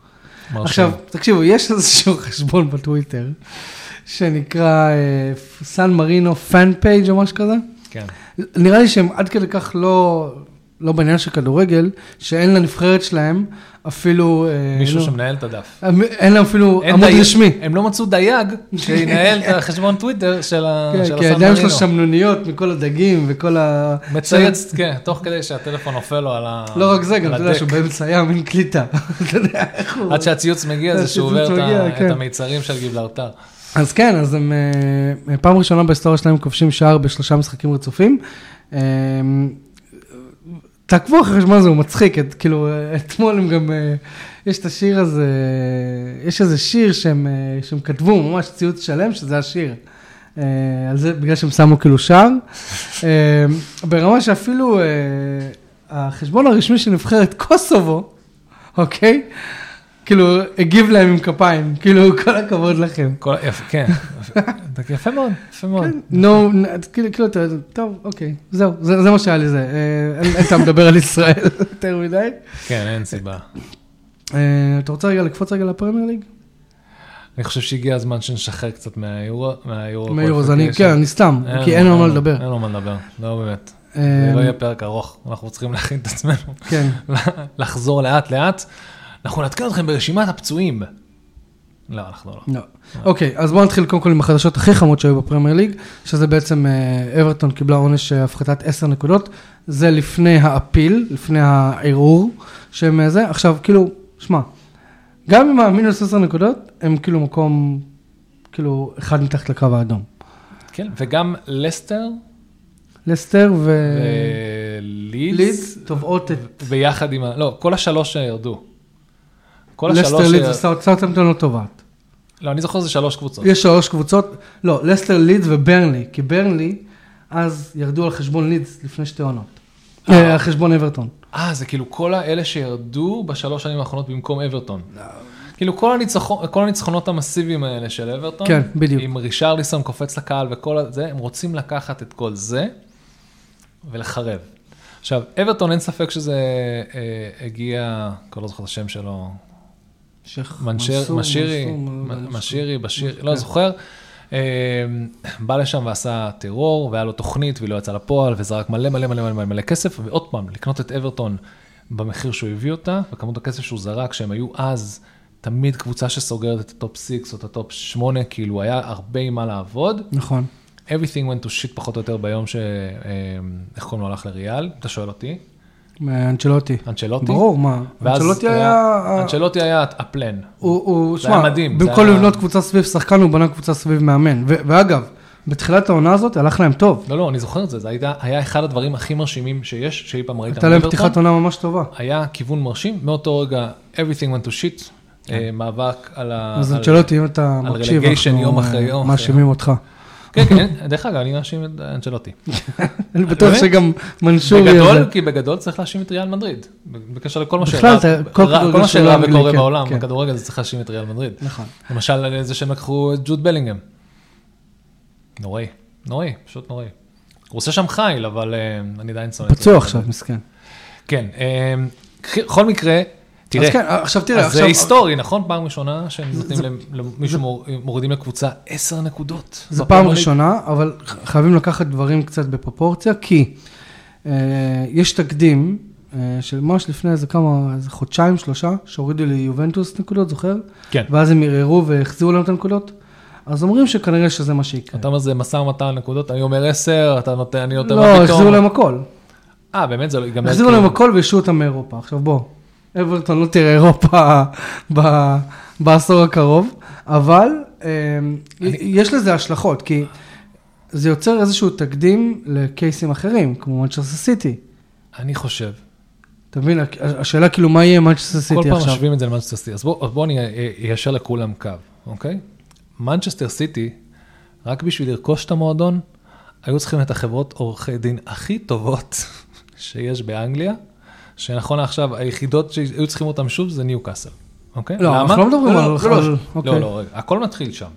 מרשים. עכשיו, תקשיבו, יש איזשהו חשבון בטוויטר, שנקרא אה, סן מרינו fan page או משהו כזה. כן. נראה לי שהם עד כדי כך לא, לא בעניין של כדורגל, שאין לנבחרת שלהם אפילו... אה, מישהו לא, שמנהל את הדף. אין להם אפילו אין עמוד דייג- רשמי. הם לא מצאו דייג שינהל את החשבון טוויטר של כן, של כי הסן הידיים שלו מרינו. שמנוניות מכל הדגים וכל ה... מצייץ, כן, תוך כדי שהטלפון נופל לו על ה... לא רק זה, גם אתה יודע הדק. שהוא באמצע הים, אין קליטה. אתה יודע איך הוא... עד שהציוץ מגיע זה שהוא עובר את כן. המיצרים של גיבלרטר. אז כן, אז הם אה, פעם ראשונה בהיסטוריה שלהם כובשים שער בשלושה משחקים רצופים. אה, תעקבו אחרי החשבון הזה, הוא מצחיק, את, כאילו, אה, אתמול הם גם, אה, יש את השיר הזה, יש איזה שיר שהם, אה, שהם כתבו, ממש ציוץ שלם, שזה השיר. אה, על זה, בגלל שהם שמו כאילו שער. אה, ברמה שאפילו אה, החשבון הרשמי של נבחרת קוסובו, אוקיי? כאילו, הגיב להם עם כפיים, כאילו, כל הכבוד לכם. כל- יפה, כן, יפה מאוד, יפה מאוד. נו, כאילו, כאילו, אתה- טוב, אוקיי, זהו, זה זה מה שהיה לי זה. אה, אין טעם לדבר על ישראל יותר מדי. כן, אין סיבה. אה, אתה רוצה רגע לקפוץ רגע לפרמייר ליג? אני חושב שהגיע הזמן שנשחרר קצת מהיורו, מהיורו. אז אני, כן, אני סתם, כי אין לנו מה לדבר. אין לנו מה לדבר, לא באמת. אה, זה לא יהיה פרק ארוך, אנחנו צריכים להכין את עצמנו, כן, לחזור לאט לאט. אנחנו נעדכן אתכם ברשימת הפצועים. לא, אנחנו לא. לא. אוקיי, אז בואו נתחיל קודם כל עם החדשות הכי חמות שהיו בפרמייר ליג, שזה בעצם אה, אברטון קיבלה עונש אה, הפחתת 10 נקודות, זה לפני האפיל, לפני הערעור שהם אה, זה, עכשיו כאילו, שמע, גם עם המינוס 10 נקודות, הם כאילו מקום, כאילו, אחד מתחת לקו האדום. כן, וגם לסטר לסטר ו... ולידס, לידס תובעות את... ביחד עם ה... לא, כל השלוש שירדו. כל לסטר השלוש... לידס ש- וסאוטהמפטון לא תובעת. לא, אני זוכר זה שלוש קבוצות. יש שלוש קבוצות, לא, לסטר לידס וברנלי, כי ברנלי, אז ירדו על חשבון לידס לפני שתי עונות. אה, על חשבון אברטון. אה, זה כאילו כל האלה שירדו בשלוש שנים האחרונות במקום אברטון. כאילו כל, הניצחון, כל הניצחונות המסיביים האלה של אברטון, כן, בדיוק. עם רישרליסון קופץ לקהל וכל זה, הם רוצים לקחת את כל זה ולחרב. עכשיו, אברטון אין ספק שזה אה, הגיע, כבר לא זוכר את השם שלו, שייח מנסור, משירי, משירי, בשיר. לא זוכר. אה, בא לשם ועשה טרור, והיה לו תוכנית והיא לא יצאה לפועל, וזרק מלא מלא מלא מלא מלא כסף, ועוד פעם, לקנות את אברטון במחיר שהוא הביא אותה, וכמות הכסף שהוא זרק, שהם היו אז תמיד קבוצה שסוגרת את ה top 6 או את ה top 8, כאילו היה הרבה עם מה לעבוד. נכון. everything went to shit פחות או יותר ביום ש... אה, איך קוראים לו הלך לריאל, אתה שואל אותי? אנצ'לוטי. אנצ'לוטי? ברור, מה? אנצ'לוטי היה... אנצ'לוטי היה הפלן. הוא, הוא, זה שמע, היה מדהים, במקום לבנות קבוצה סביב שחקן, הוא בנה קבוצה סביב מאמן. ואגב, בתחילת העונה הזאת הלך להם טוב. לא, לא, אני זוכר את זה, זה היה, היה אחד הדברים הכי מרשימים שיש, שאי פעם ראית הייתה להם. פתיחת עונה ממש טובה. היה כיוון מרשים, מאותו רגע, everything went to shit, אה, מאבק על ה... אז אנצ'לוטי, אם אתה מקשיב, אנחנו מאשימים אותך. כן, כן, דרך אגב, אני מאשים את אנצ'לוטי. אני בטוח? שגם מנשורי... בגדול, כי בגדול צריך להאשים את ריאל מדריד. בקשר לכל מה אתה- כל מה אנגליה, וקורה כן, בעולם, כן. בכדורגל זה צריך להאשים את ריאל מדריד. נכון. למשל, זה שהם לקחו את ג'וד בלינגהם. נוראי, נוראי, פשוט נוראי. הוא עושה שם חיל, אבל אה, אני עדיין שונא את פצוע עכשיו. מסכן. כן, אה, בכל מקרה, תראה, אז כן, עכשיו תראה, אז זה עכשיו... היסטורי, נכון? פעם ראשונה שנותנים זה- למ- למישהו מור- מורידים לקבוצה עשר נקודות. זה בפרמייר פעם. ראשונה, אבל חייבים לקחת דברים קצת בפרופורציה, כי אה, יש תקדים, אה, שממש לפני איזה כמה, איזה חודשיים, שלושה, שהורידו ליובנטוס נקודות, זוכר? כן. ואז הם ערערו והחזירו להם את הנקודות. אז אומרים שכנראה שזה מה שיקרה. אתה אומר זה משא ומתן נקודות, אני אומר עשר, אתה נותן, אני נותן לא, מה פתאום. החזירו להם הכל. אה, באמת זה לא ייגמר. החזירו כאילו- להם הכל והשעו אותם מאירופה. עכשיו בוא, אברטון לא תראה אירופה ב- בעשור הקרוב, אבל אה, יש לזה השלכות, כי זה יוצר איזשהו תקדים לקייסים אחרים, כמו מנצ'סטר סיטי. אני חושב. אתה מבין, השאלה כאילו מה יהיה מנצ'סטר כל סיטי פעם עכשיו. משווים את זה למנצ'סטר סיטי. אז בואו בוא אני איישר לכולם קו, אוקיי? מנצ'סטר סיטי, רק בשביל לרכוש את המועדון, היו צריכים את החברות עורכי דין הכי טובות שיש באנגליה, שנכון לעכשיו, היחידות שהיו צריכים אותם שוב זה ניו קאסל, אוקיי? לא, למה? אנחנו לא מדברים לא, על- לא, לא, על- לא, אוקיי. לא, לא, רגע, הכל מתחיל שם.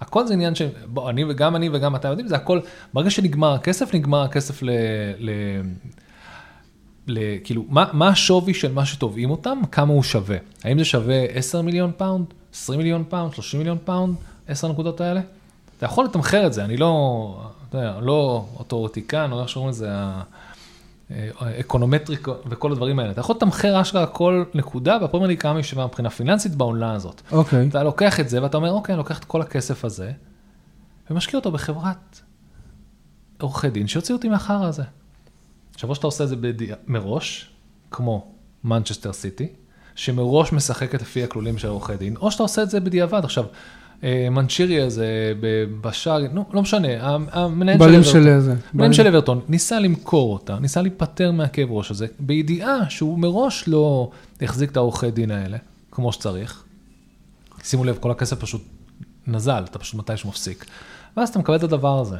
הכל זה עניין של, בוא, אני וגם אני וגם אתה יודעים, זה הכל, ברגע שנגמר הכסף, נגמר הכסף ל... ל ל... כאילו, מה, מה השווי של מה שתובעים אותם, כמה הוא שווה? האם זה שווה 10 מיליון פאונד, 20 מיליון פאונד, 30 מיליון פאונד, 10 הנקודות האלה? אתה יכול לתמחר את זה, אני לא, אתה יודע, לא אוטורטיקן, או איך שאומרים לזה, ה- אה, econometric וכל הדברים האלה. אתה יכול לתמחר אשכרה כל נקודה, והפרמייר ליג כמה היא שווה מבחינה פיננסית בעונה הזאת. אוקיי, אתה לוקח את זה ואתה אומר, אוקיי, אני לוקח את כל הכסף הזה, ומשקיע אותו בחברת עורכי דין שיוציא אותי מהחרא הזה. עכשיו, או שאתה עושה את זה בדי... מראש, כמו מנצ'סטר סיטי, שמראש משחקת לפי הכללים של עורכי דין, או שאתה עושה את זה בדיעבד. עכשיו, מנצ'ירי הזה ב- בשער, נו, לא משנה, המנהל של של אברטון, זה. המנהל של אברטון ניסה למכור אותה, ניסה להיפטר מהכאב ראש הזה, בידיעה שהוא מראש לא החזיק את העורכי דין האלה, כמו שצריך. שימו לב, כל הכסף פשוט נזל, אתה פשוט מתישהו מפסיק. ואז אתה מקבל את הדבר הזה.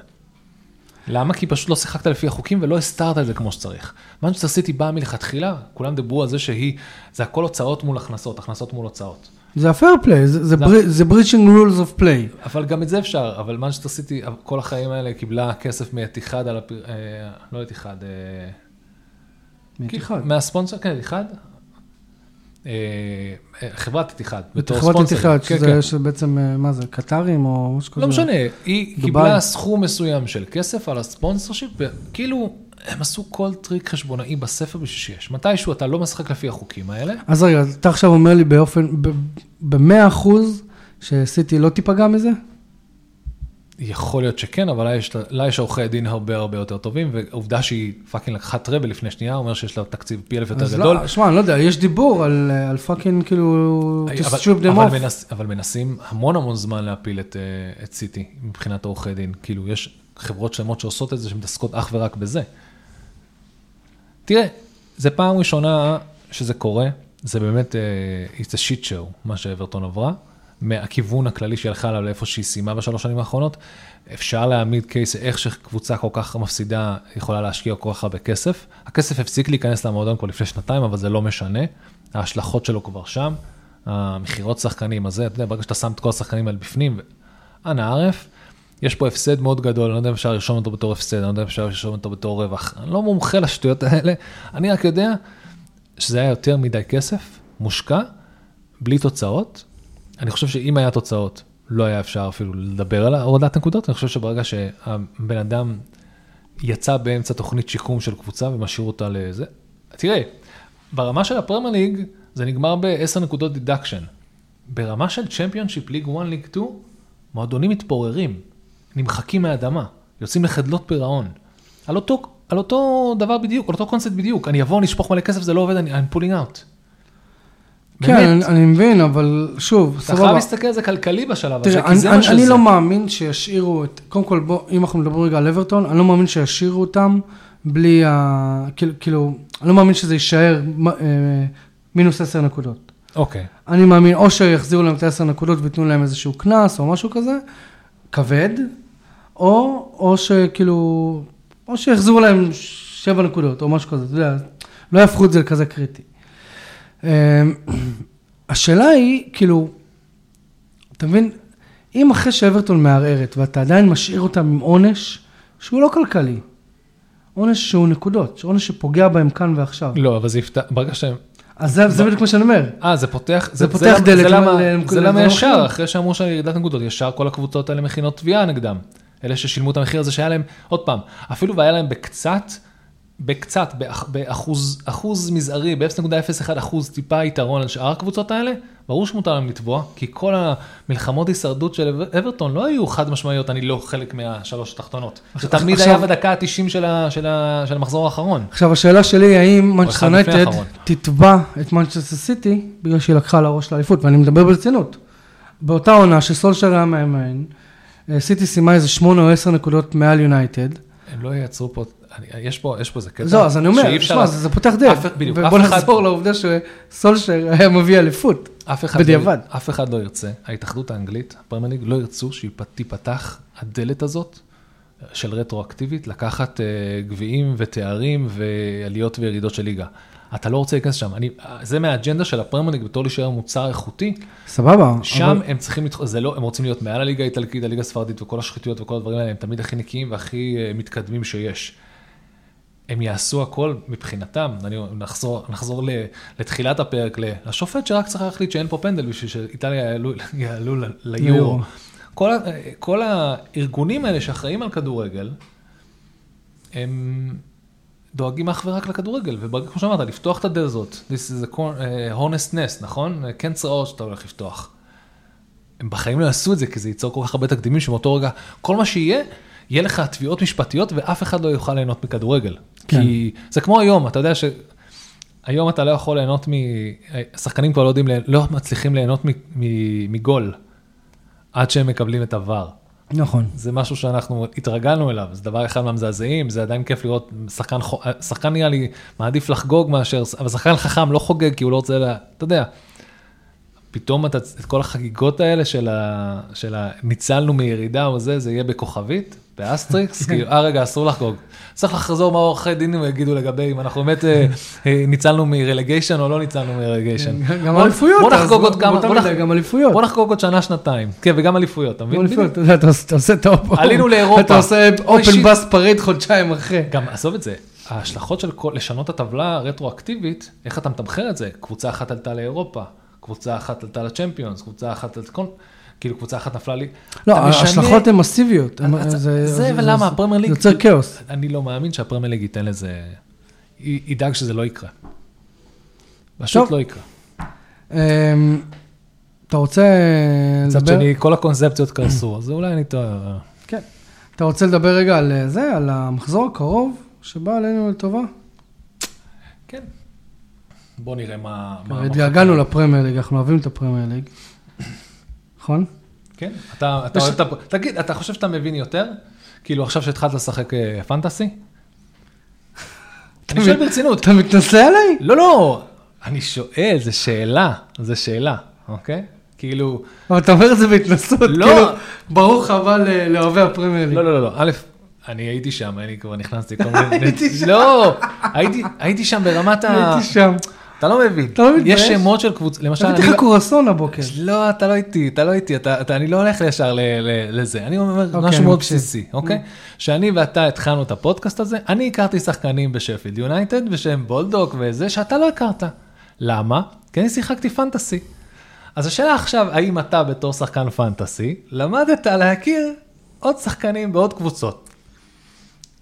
למה? כי פשוט לא שיחקת לפי החוקים ולא הסתרת את זה כמו שצריך. מנצ'סטר סיטי באה מלכתחילה, כולם דיברו על זה שהיא, זה הכל הוצאות מול הכנסות, הכנסות מול הוצאות. זה ה-fair play, זה- breaching rules of play. אבל גם את זה אפשר, אבל מנצ'סטר סיטי, כל החיים האלה קיבלה כסף מאתיחד על, הפ... אה, לא אתיחד, אה, מאתיחד. מהספונסר, כן, אתיחד. אה, חברת אתיחד, בתור חברת ספונסר. איתיחד, כן, שזה כן. שזה בעצם, מה זה, קטרים או משהו כזה? לא משנה, היא. קיבלה סכום מסוים של כסף על ה sponsorship, וכאילו, הם עשו כל טריק חשבונאי בספר בשביל שיש. מתישהו אתה לא משחק לפי החוקים האלה, אז רגע, אתה עכשיו אומר לי באופן, ב-100 אחוז, שסיטי לא תיפגע מזה? יכול להיות שכן, אבל לה יש, לה יש עורכי דין הרבה הרבה יותר טובים, והעובדה שהיא fucking לקחה treble לפני שנייה, אומר שיש לה תקציב פי אלף יותר אז גדול. לא, שמע, אני לא יודע, יש דיבור על, על fucking כאילו, to strip them אבל, off. מנס, אבל מנסים המון המון זמן להפיל את, אה, את סיטי מבחינת עורכי דין. כאילו, יש חברות שלמות שעושות את זה, שמתעסקות אך ורק בזה. תראה, זה פעם ראשונה שזה קורה, זה באמת, uh, it's a shit show, מה שאברטון עברה, מהכיוון הכללי שהיא הלכה עליו לאיפה שהיא סיימה בשלוש שנים האחרונות. אפשר להעמיד קייס איך שקבוצה כל כך מפסידה יכולה להשקיע כל כך הרבה כסף. הכסף הפסיק להיכנס למועדון כבר לפני שנתיים, אבל זה לא משנה. ההשלכות שלו כבר שם. המכירות שחקנים הזה, אתה יודע, ברגע שאתה שם את כל השחקנים האלה בפנים, אנא ערף, יש פה הפסד מאוד גדול, אני לא יודע אם אפשר לרשום אותו בתור הפסד, אני לא יודע אם אפשר לרשום אותו בתור רווח, אני לא מומחה לשטויות האלה, אני רק יודע שזה היה יותר מדי כסף, מושקע, בלי תוצאות. אני חושב שאם היה תוצאות, לא היה אפשר אפילו לדבר על הורדת נקודות, אני חושב שברגע שהבן אדם יצא באמצע תוכנית שיקום של קבוצה ומשאיר אותה לזה, תראה, ברמה של הפרמייר ליג זה נגמר ב-10 נקודות deduction. ברמה של צ'מפיונשיפ ליג 1, ליג 2, מועדונים מתפוררים, נמחקים מהאדמה, יוצאים לחדלות פירעון. על אותו, על אותו דבר בדיוק, על אותו קונספט בדיוק. אני אבוא, אני אשפוך מלא כסף, זה לא עובד, אני I'm pulling out. כן, באמת, אני, אני מבין, אבל שוב, אתה סבבה. חייב להסתכל על זה כלכלי בשלב הזה, כי זה אני, מה שזה. אני לא מאמין שישאירו את, קודם כל בוא, אם אנחנו מדברים רגע על אברטון, אני לא מאמין שישאירו אותם בלי ה... כאילו, כאילו אני לא מאמין שזה יישאר אה, מינוס 10 נקודות. אוקיי, אני מאמין, או שיחזירו להם את ה-10 נקודות וייתנו להם איזשהו קנס או משהו כזה, כבד, או, או שכאילו, או שיחזירו להם 7 נקודות או משהו כזה, אתה יודע, לא יהפכו את זה לכזה קריטי. אמ, השאלה היא, כאילו, אתה מבין, אם אחרי שאברטון מערערת ואתה עדיין משאיר אותם עם עונש שהוא לא כלכלי, עונש שהוא נקודות, עונש שפוגע בהם כאן ועכשיו, לא, אבל זה יפתח, ברגע שהם... אז זה, זה בדיוק מה שאני אומר. אה, זה פותח, זה פותח דלת זה למה, ישר. אחרי שאמרו שירידת נקודות, ישר כל הקבוצות האלה מכינות תביעה נגדם. אלה ששילמו את המחיר הזה שהיה להם, עוד פעם, אפילו והיה להם בקצת, בקצת, באח- באחוז, אחוז מזערי, ב-0.01 אחוז טיפה יתרון על שאר הקבוצות האלה, ברור שמותר להם לתבוע, כי כל המלחמות הישרדות של אבר- אברטון לא היו חד משמעיות, אני לא חלק מהשלוש התחתונות. זה תמיד היה בדקה ה-90 של, ה- של, ה- של המחזור האחרון. עכשיו השאלה שלי, האם מנצ'סטר יונייטד. תתבע את מנצ'סטר סיטי בגלל שהיא לקחה על הראש לאליפות, ואני מדבר ברצינות. באותה עונה שסולשר היה מאמן, סיטי סיימה איזה שמונה או עשר נקודות מעל יונייטד. הם לא ייצרו פה, יש פה, יש פה איזה קטע. זהו, אז אני אומר, שאי אפשר שמע, זה פותח. אף- בדיוק, אחד- נחזור לעובדה שסולשר היה מביא אליפות. אחד, בדיעבד. לא, אף אחד לא ירצה, ההתאחדות האנגלית, הפרמייר ליג, לא ירצו שתיפתח הדלת הזאת של רטרואקטיבית, לקחת אה, גביעים ותארים ועליות וירידות של ליגה. אתה לא רוצה להיכנס שם, אני, זה מהאג'נדה של הפרמייר ליג בתור להישאר מוצר איכותי, סבבה. שם אבל- הם צריכים, זה לא, הם רוצים להיות מעל הליגה האיטלקית, הליגה הספרדית וכל השחיתויות וכל הדברים האלה, הם תמיד הכי נקיים והכי אה, מתקדמים שיש. הם יעשו הכל מבחינתם, אני נחזור, נחזור ל, לתחילת הפרק, לשופט שרק צריך להחליט שאין פה פנדל בשביל שאיטליה יעלו, יעלו ליורו. כל, כל הארגונים האלה שאחראים על כדורגל, הם דואגים אך ורק לכדורגל, וברגע, כמו שאמרת, לפתוח את הזאת, this is a uh, honest nest, נכון? כן צרעות שאתה הולך לפתוח. הם בחיים לא יעשו את זה, כי זה ייצור כל כך הרבה תקדימים שמאותו רגע, כל מה שיהיה, יהיה לך תביעות משפטיות ואף אחד לא יוכל ליהנות מכדורגל. כן. כי זה כמו היום, אתה יודע ש... היום אתה לא יכול ליהנות מ... שחקנים כבר לא יודעים, לא מצליחים ליהנות מגול. עד שהם מקבלים את ה VAR. נכון. זה משהו שאנחנו התרגלנו אליו, זה דבר אחד מהמזעזעים, זה עדיין כיף לראות שחקן, חו- שחקן נראה לי מעדיף לחגוג מאשר, אבל שחקן חכם לא חוגג כי הוא לא רוצה, לה, אתה יודע, פתאום אתה, את כל החגיגות האלה של, ה, של ה, ניצלנו מירידה או זה, זה יהיה בכוכבית, ב asterisk, כאילו, אה רגע, אסור לחגוג. צריך לחזור מה עורכי דין יגידו לגבי אם אנחנו באמת אה, אה, ניצלנו מ relegation או לא ניצלנו מ relegation. גם בוא- אליפויות. בוא נחגוג עוד כמה, גם אליפויות. בוא נחגוג עוד שנה, שנתיים. כן, וגם אליפויות, אתה מבין? גם אליפויות, אתה יודע, אתה עושה- את האופ... עלינו לאירופה. אתה עושה אופן. בס פריד חודשיים אחרי. גם, עזוב את זה, ההשלכות של לשנות את הטבלה רטרואקטיבית, איך אתה מתמחר את זה? קבוצה אחת עלתה לאירופה, קבוצה אחת עלתה לצ'מפיונס, קבוצה אחת עלתה, כאילו קבוצה אחת נפלה לי. לא, ההשלכות הן מסיביות. זה- ולמה, הפרמייר ליג, זה יוצר כאוס. אני לא מאמין שהפרמייר ליג ייתן לזה, ידאג שזה לא יקרה. פשוט. לא יקרה. אמ, אתה רוצה מצד לדבר? שני, כל הקונספציות קרסו, אז אולי אני טועה. כן. אתה רוצה לדבר רגע על אה, זה, על המחזור הקרוב, שבא עלינו לטובה? כן. בוא נראה מה- התגעגענו לפרמייר ליג, אנחנו אוהבים את הפרמייר ליג. נכון? כן, אתה, אתה יש- אוהב את הפ... תגיד, אתה חושב שאתה מבין יותר? כאילו עכשיו שהתחלת לשחק אה, פנטסי? אני שואל ברצינות. אתה מתנשא עליי? לא, לא, אני שואל, זו שאלה, זו שאלה, אוקיי? כאילו, אבל אתה אומר את זה בהתנסות, לא. כאילו, ברוך הבא לאוהבי הפרמייר. לא, לא, לא, לא, א', אני הייתי שם, אני כבר נכנסתי כל מיני... הייתי שם. לא, הייתי, הייתי שם ברמת ה... הייתי שם. אתה לא מבין. אתה לא מתבייש? יש שמות של קבוצות, למשל, הבאתי. לך קורסון הבוקר. לא, אתה לא איתי, אתה לא איתי, אתה, אתה, אני לא הולך ישר ל, ל, לזה, אני אומר אוקיי, משהו מאוד. בסיסי, אוקיי? שאני ואתה התחלנו את הפודקאסט הזה, אני הכרתי שחקנים בשפילד יונייטד ושהם בולדוק וזה שאתה לא הכרת. למה? כי אני שיחקתי פנטסי. אז השאלה עכשיו, האם אתה בתור שחקן פנטסי, למדת להכיר עוד שחקנים בעוד קבוצות.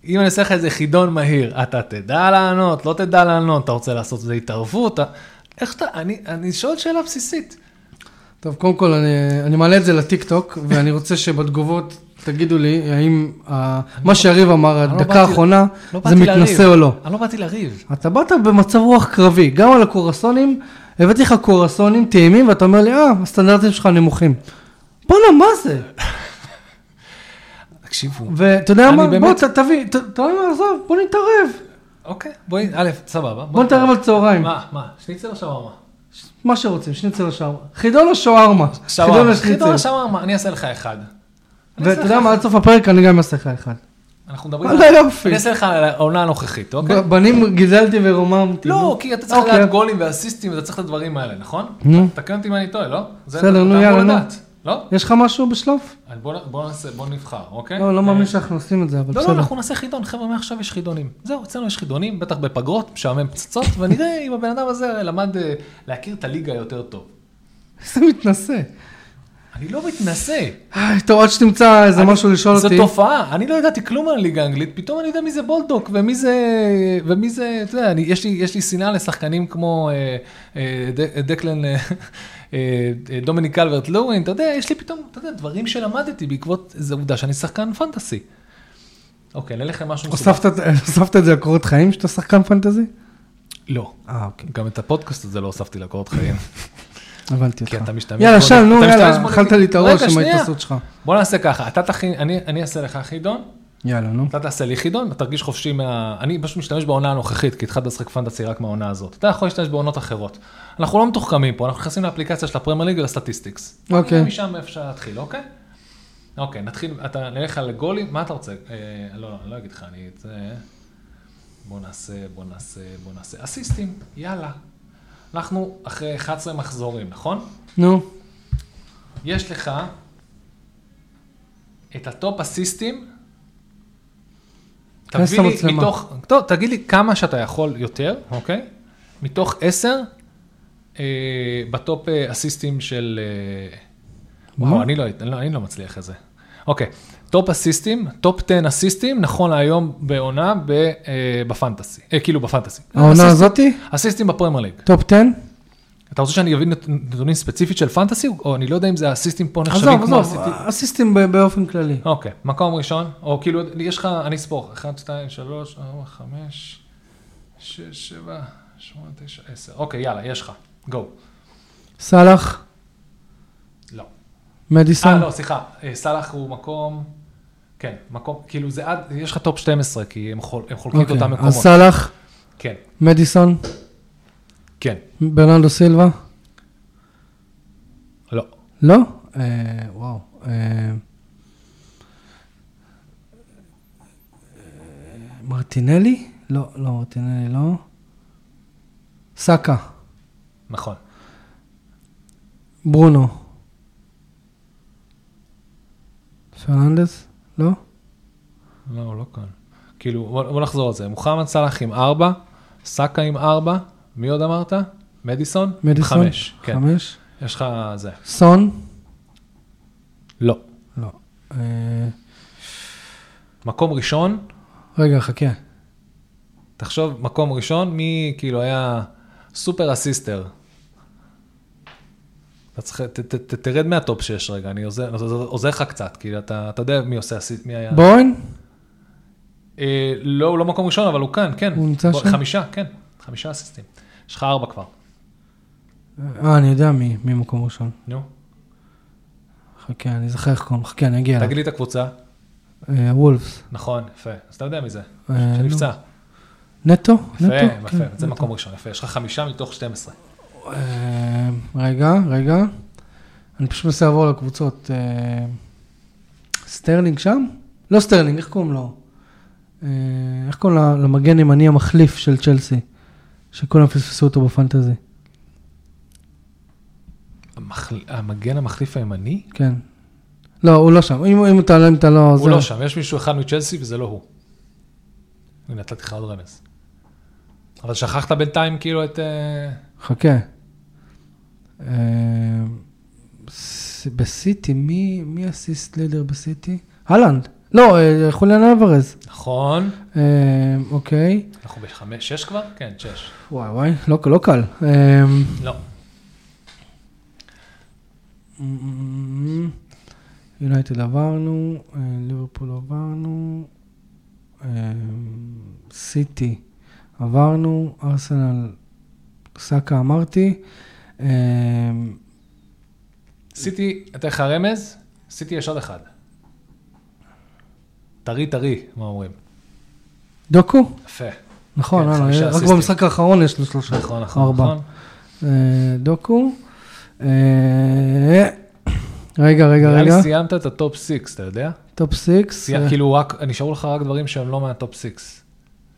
אם אני אעשה לך איזה חידון מהיר, אתה תדע לענות, לא תדע לענות, אתה רוצה לעשות איזה התערבות, אתה- איך אתה, אני, אני שואל שאלה בסיסית. טוב, קודם כל, אני, אני מעלה את זה לטיק טוק, ואני רוצה שבתגובות תגידו לי, האם ה- מה שיריב אמר, לא הדקה באתי- האחרונה, לא זה מתנשא לריב. או לא. אני לא באתי לריב. אתה באת במצב רוח קרבי, גם על הקורסונים, הבאתי לך קורסונים טעימים, ואתה אומר לי, אה, הסטנדרטים שלך נמוכים. בואנה, מה זה? תקשיבו. ואתה יודע מה? באמת- בוא, ת- תביא, ת- אתה יודע מה, עזוב, בוא נתערב. אוקיי, בואי, א', סבבה. בוא נתערב על צהריים. מה, מה, שניצל או שווארמה? מה שרוצים, שניצל לשווארמה. חידון לשווארמה. חידון שווארמה. חידון לשניצל. לשווארמה, אני אעשה לך אחד. ואתה יודע מה, עד סוף הפרק אני גם אעשה לך אחד. אנחנו מדברים וואלה, יופי. אני אעשה לך על העונה הנוכחית, אוקיי? בנים גידלתי ורוממתי. לא. כי אתה צריך אוקיי. לדעת גולים ואסיסטים, ואתה צריך את הדברים האלה, נכון? נו. תקן אותי אם אני טועה, לא? בסדר, אתה נו, יאללה, נו. לא? יש לך משהו בשלוף? בוא בוא נעשה, בוא נבחר, אוקיי? לא, לא מאמין שאנחנו עושים את זה, אבל לא, לא, בסדר. אנחנו נעשה חידון, חבר'ה, מעכשיו יש חידונים. זהו, אצלנו יש חידונים, בטח בפגרות, משעמם פצצות, ונראה אם הבן אדם הזה למד אה, להכיר את הליגה יותר טוב. איזה מתנשא. אני לא מתנשא. טוב, עד שתמצא איזה משהו לשאול זו אותי. תופעה, אני לא ידעתי כלום על הליגה האנגלית, פתאום אני יודע מי זה בולדוק, ומי זה, ומי זה, אתה יודע, אני, יש, לי, שנאה לשחקנים כמו אה, אה, דקלן, אה, אה, דומיניק קלברט לואין, אתה יודע, יש לי פתאום, אתה יודע, דברים שלמדתי בעקבות איזו עובדה שאני שחקן פנטסי. אוקיי, נלך למשהו מסובך. הוספת את זה לקורות חיים שאתה שחקן פנטזי? לא. אה, אוקיי. גם את הפודקאסט הזה לא הוספתי לקורות חיים. הבנתי כי אותך. אתה משתמש יאללה, שם, נו, יאללה, אכלת לי את הראש עם. ההתנסות שלך. בוא נעשה ככה, אתה תכין, אני אעשה לך חידון, יאללה, נו. אתה תעשה לי חידון, אתה תרגיש חופשי מה... אני פשוט משתמש בעונה הנוכחית, כי התחלתי לשחק פנטסי רק מהעונה הזאת. אתה יכול להשתמש בעונות אחרות. אנחנו לא מתוחכמים פה, אנחנו נכנסים לאפליקציה של הפרמייר ליג ולסטטיסטיקס. אוקיי. נראה משם אפשר להתחיל, אוקיי? אוקיי, נתחיל, אתה נלך על גולים, מה אתה רוצה? אה, לא, אני לא אגיד לך, אני את זה... בוא נעשה, בוא נעשה, בוא נעשה. אסיסטים, יאללה. אנחנו אחרי 11 מחזורים, נכון? נו, יש לך את הטופ אסיסטים. תביא לי למצלמה. מתוך, טוב, תגיד לי כמה שאתה יכול יותר, אוקיי? מתוך עשר, אה, ב top אה, אסיסטים של... אה? וואו, אני לא, אני לא, אני לא מצליח את זה. אוקיי, top אסיסטים, top 10 אסיסטים, נכון להיום בעונה ב, אה, בפנטסי, אה, כאילו בפנטסי. העונה הזאתי? אסיסטים בפרמייר ליג. top 10? אתה רוצה שאני אבין נת- נתונים ספציפית של פנטסי, או אני לא יודע אם זה אסיסטים פה נחשבים עזוב, כמו עזוב, אסיסטים? אסיסטים ב- באופן כללי. אוקיי, מקום ראשון, או כאילו, יש לך, אני אספור, 1, 2, 3, 4, 5, 6, 7, 8, 9, 10. אוקיי, יאללה, יש לך, go. סאלח, לא. מדיסון? אה, לא, סליחה, אה, סאלח הוא מקום, כן, מקום, כאילו זה עד, יש לך top 12, כי הם, חול, הם חולקים את אוקיי, אותם אז מקומות. סאלח, כן, מדיסון, כן, ברננדו סילבה? לא. לא? אה, וואו. אה, מרטינלי? לא, לא, מרטינלי לא. סאקה, נכון. ברונו. פרננדס? לא? לא, הוא לא כאן. כאילו, בוא, בוא נחזור על זה. מוחמד סאלח עם 4, סאקה עם 4, מי עוד אמרת? מדיסון? מדיסון? 5, כן. חמש. יש לך זה. סון? לא. לא. אה, מקום ראשון, רגע, חכה. תחשוב, מקום ראשון, מי כאילו היה סופר אסיסטר. אתה צריך, ת, ת, ת, תרד מהטופ 6 רגע, אני עוזר, לך קצת, כאילו אתה, אתה יודע מי עושה מי היה... בוהן? אה, לא, הוא לא מקום ראשון, אבל הוא כאן, כן. הוא נמצא שם? חמישה, כן, חמישה אסיסטים. יש לך ארבע כבר. אה, אני יודע מי, מי מקום ראשון. נו, חכה, אני זוכר איך קוראים. חכה, אני אגיע. תגיד לי את הקבוצה. אה, וולפס. נכון, יפה. אז אתה יודע מי זה. אה, שנפצע. נטו? יפה, נטו? יפה, כן, זה. מקום ראשון, יפה. יש לך חמישה מתוך 12. אה, רגע, רגע. אני פשוט מנסה לעבור לקבוצות. סטרלינג שם? לא סטרלינג, איך קוראים לו? איך קוראים למגן ימני המחליף של צ'לסי? שכולם פספסו אותו בפנטזי. המחל- המגן המחליף הימני? כן. לא, הוא לא שם. אם, אם אתה, אם אתה לא... הוא זה- לא שם, יש מישהו אחד מצ'לסי וזה לא הוא. הנה, נתתי לך עוד רמז. אבל שכחת בינתיים כאילו את... אה, חכה. אה, בסיטי, מי, מי אסיסט לידר בסיטי? אהלנד. לא, אה, חוליאן אלוורז. נכון. אה, אוקיי. אנחנו בחמש, שש כבר? כן, שש. וואי וואי, לא, לא קל. אה, לא. יונייטד עברנו, ליברפול עברנו, סיטי עברנו, ארסנל, סאקה אמרתי. סיטי, אתן לך רמז? סיטי יש עוד אחד. טרי טרי, מה אומרים? דוקו? יפה. נכון, כן, אה, חמישה רק. במשחק האחרון יש לו שלושה. נכון, נכון, ארבע. נכון. אה, דוקו. אה, רגע, רגע, נראה רגע. לי סיימת את הטופ 6, אתה יודע? top six. סיימת, כאילו רק, נשארו לך רק דברים שהם לא מהטופ 6.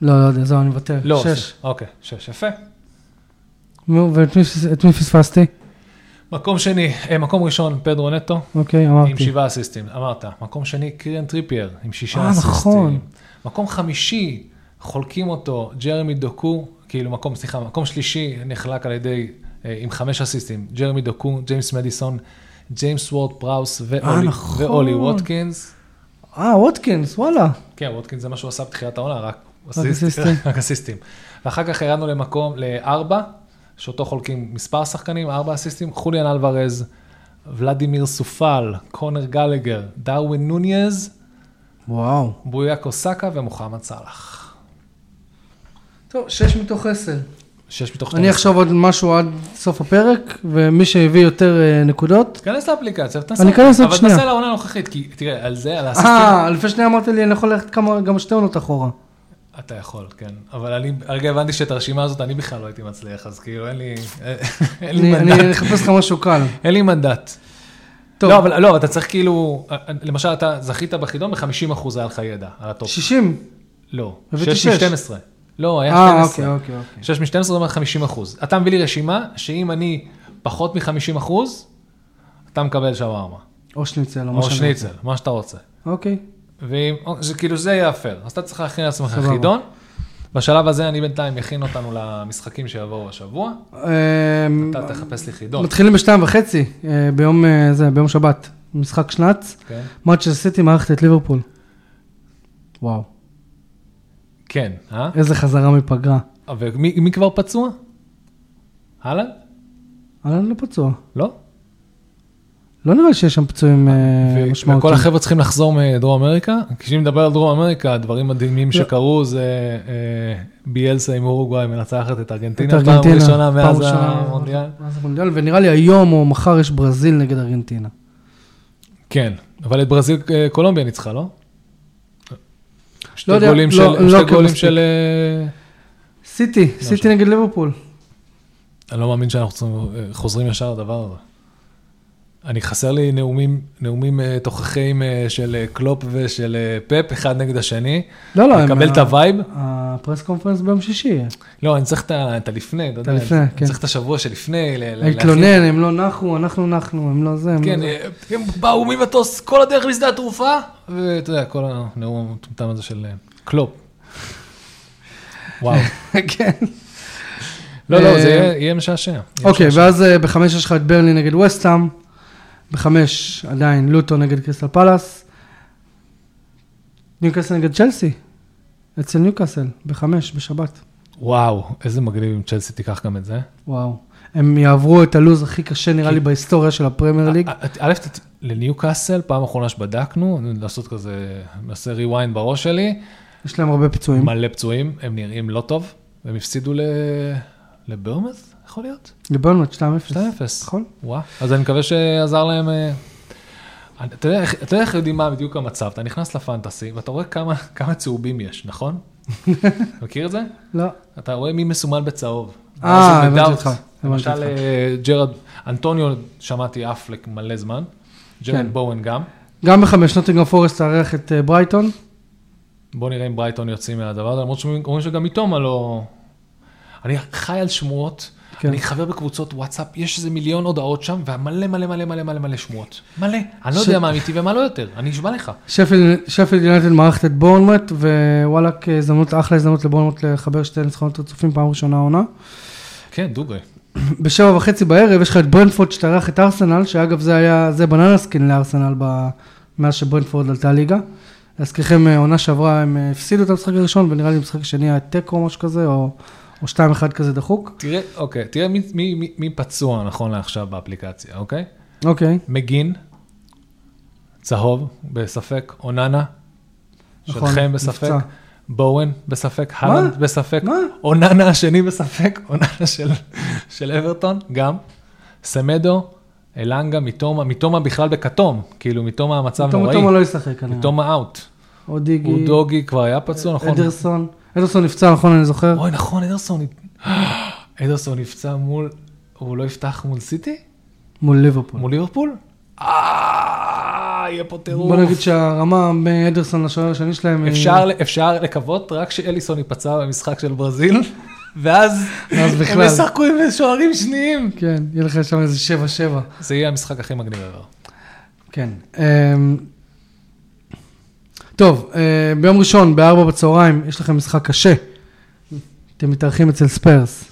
לא, לא יודע, זהו, אני מוותר. לא, שש. אוקיי, שש, יפה. ואת מי פספסתי? מקום שני, אה, מקום ראשון, פדרו נטו, אוקיי, עם אמרתי. שבעה אסיסטים, אמרת. מקום שני, קיירן טריפייר, עם שישה אה, אסיסטים. נכון. מקום חמישי, חולקים אותו, ג'רמי דוקו, כאילו מקום, סליחה, מקום שלישי נחלק על ידי, אה, עם חמש אסיסטים, ג'רמי דוקו, ג'יימס מדיסון, ג'יימס וורד פראוס ואולי, נכון. ואולי ווטקינס. אה, ווטקינס, וואלה. כן, ווטקינס זה מה שהוא עשה בתחילת העונה, רק אסיסטים. רק אסיסטים. ואחר כך ירדנו למקום, לארבע, שאותו חולקים מספר שחקנים, ארבע אסיסטים, חוליאן אלוורז, ולדימיר סופל, קונר גלגר, דרווין נוניז, וואו. בויה קוסקה ומוחמד סאלח. טוב, שש מתוך עשר. שש מתוך אני אחשוב עוד משהו עד סוף הפרק, ומי שהביא יותר אה, נקודות. תיכנס לאפליקציה ותנסה. אני אכנס עוד אבל שנייה. תנסה לעונה הנוכחית, כי תראה, על זה, על האסיסטים, אה, לפני שנייה אמרת לי, אני יכול ללכת כמה, גם שתי עונות אחורה. אתה יכול, כן. אבל אני, הרגע הבנתי שאת הרשימה הזאת אני בכלל לא הייתי מצליח, אז כאילו אין לי, אין לי אני מנדט. אני אחפש לך משהו קל. אין לי מנדט. טוב, לא, אבל לא, אתה צריך כאילו, למשל אתה זכית בחידון ב-50% היה לך ידע על הטופ. 60. לא, הבאתי 6 שש. מ-12. לא, היה אה, 12. אוקיי, אוקיי, אוקיי. 6 מ-12 זה אומר 50%. אתה מביא לי רשימה שאם אני פחות מ-50%, אתה מקבל שווארמה. או שניצל, או מה או שאני שניצל. מה שאתה רוצה. אוקיי. ואם, או, זה כאילו זה יהיה הפייר. אז אתה צריך להכין לעצמך. חידון. בשלב הזה אני בינתיים אכין אותנו למשחקים שיבואו השבוע. אמ, אתה תחפש לי חידון. מתחילים בשתיים וחצי, אה, ביום אה, זה, ביום שבת. משחק שנץ. כן? מאצ'ר סיטי מארחת את ליברפול. וואו, כן, אה? איזה חזרה מפגרה. ומי מי כבר פצוע? הלאה? אהלן לא פצוע. לא? לא נראה שיש שם פצועים אה, משמעותיים. וכל החבר'ה צריכים לחזור מדרום אמריקה. כשאני מדבר על דרום אמריקה, הדברים מדהימים לא. שקרו זה אה, ביאלסה עם אורוגוואי מנצחת את ארגנטינה, פעם ראשונה מאז. המונדיאל. ונראה לי היום או מחר יש ברזיל נגד ארגנטינה. כן, אבל את ברזיל אה, קולומביה ניצחה, לא? שתי יודע, גולים לא- של, לא שתי עוקב גולים. של... סיטי, סיטי. נגד ליברפול. אני לא מאמין שאנחנו חוזרים ישר לדבר הזה. אני חסר לי נאומים, נאומים אה, תוכחים אה, של אה, קלופ ושל פפ, אחד נגד השני. לא, לא, לקבל את ה vibe. ה press conference ביום שישי. לא, אני צריך את את הלפני, אתה יודע, הלפני, אני כן. צריך את השבוע שלפני. להתלונן, הם לא נחו, אנחנו נחנו, הם לא זה. הם כן, לא הם באו ממטוס כל הדרך לשדה התעופה, ואתה יודע, כל הנאום המטומטם הזה של קלופ. וואו. כן. לא, לא, זה יהיה- משעשע. אוקיי. ואז בחמש יש לך את ברנלי נגד ווסטהאם, בחמש עדיין לוטון נגד קריסטל פלאס, ניוקאסל נגד צ'לסי, אצל ניוקאסל, בחמש, בשבת. וואו, איזה מגניב אם צ'לסי תיקח גם את זה. וואו. הם יעברו את הלוז הכי קשה נראה לי בהיסטוריה של הפרמייר ליג. א- ת- לניוקאסל, פעם אחרונה שבדקנו, לעשות כזה, נעשה rewind בראש שלי, יש להם הרבה פצועים. מלא פצועים, הם נראים לא טוב, הם הפסידו ל... יכול להיות? לברנמוט 2-0. 2-0. נכון. וואו, אז אני מקווה שעזר להם... אה, אתה יודע איך- אתה יודע איך יודעים מה בדיוק המצב, אתה נכנס לפנטסי ואתה רואה כמה, כמה צהובים יש, נכון? מכיר את זה? לא. אתה רואה מי מסומן בצהוב. אה, הבנתי. אותך, למשל. אה, ג'רד, אנטוניו, שמעתי עף מלא זמן, ג'רד כן. בואן גם. גם בחמש נוטינגהאם פורסט תארח את אה, ברייטון. בוא נראה אם ברייטון יוצאים מהדבר הזה, למרות שאומרים שגם מיטומה לא... אני חי על שמועות, כן. אני חבר בקבוצות וואטסאפ, יש איזה מיליון הודעות שם, ומלא מלא מלא מלא מלא מלא שמועות. מלא. אני לא ש- יודע מה אמיתי ומה לא יותר, אני נשבע לך. שפילד שפילד יונייטד מארחת את בורנמות', וואלק הזדמנות, אחלה הזדמנות לבורנמות' לחבר שתי ניצחונות רצופים פעם ראשונה העונה. כן, דוגרי. בשבע וחצי בערב יש לך את ברנטפורד שתארח את ארסנל, שאגב זה היה, זה banana skin לארסנל ב... מאז שברנפורד עלתה ליגה. להזכירכם, אה, עונה שעברה הם אה, הפסידו את המשחק הראשון, ונראה לי במשחק השני היה תיקו או משהו כזה, או, או 2-1 כזה דחוק. תראה, אוקיי, תראה מי, מי, מי, פצוע נכון לעכשיו באפליקציה, אוקיי? אוקיי, מגין, צהוב, בספק, אוננה, נכון, שטחם בספק, נפצע. בואן בספק, הלנד בספק, מה? אוננה השני בספק, אוננה של, של אברטון, גם, סמדו, אלנגה, מתומה, מתומה בכלל בכתום, כאילו מתומה המצב נוראי, תומה לא ישחק כנראה. מתומה אאוט, או דיגי, הוא דוגי כבר היה פצוע, נכון? אדרסון, אדרסון נפצע, נכון, אני זוכר. אוי, נכון, אדרסון, אדרסון נפצע מול, הוא לא יפתח מול סיטי? מול ליברפול. מול ליברפול? אה, יהיה פה טירוף. בוא נגיד שהרמה מאדרסון לשוער השני שלהם היא... אפשר, אפשר לקוות רק שאליסון ייפצע במשחק של ברזיל, ואז אז הם. ישחקו עם שוערים שניים. כן, יהיה לך שם איזה 7-7. זה יהיה המשחק הכי מגניב ever. כן. טוב, אה, ביום ראשון, בארבע בצהריים, יש לכם משחק קשה. אתם מתארחים אצל ספיירס,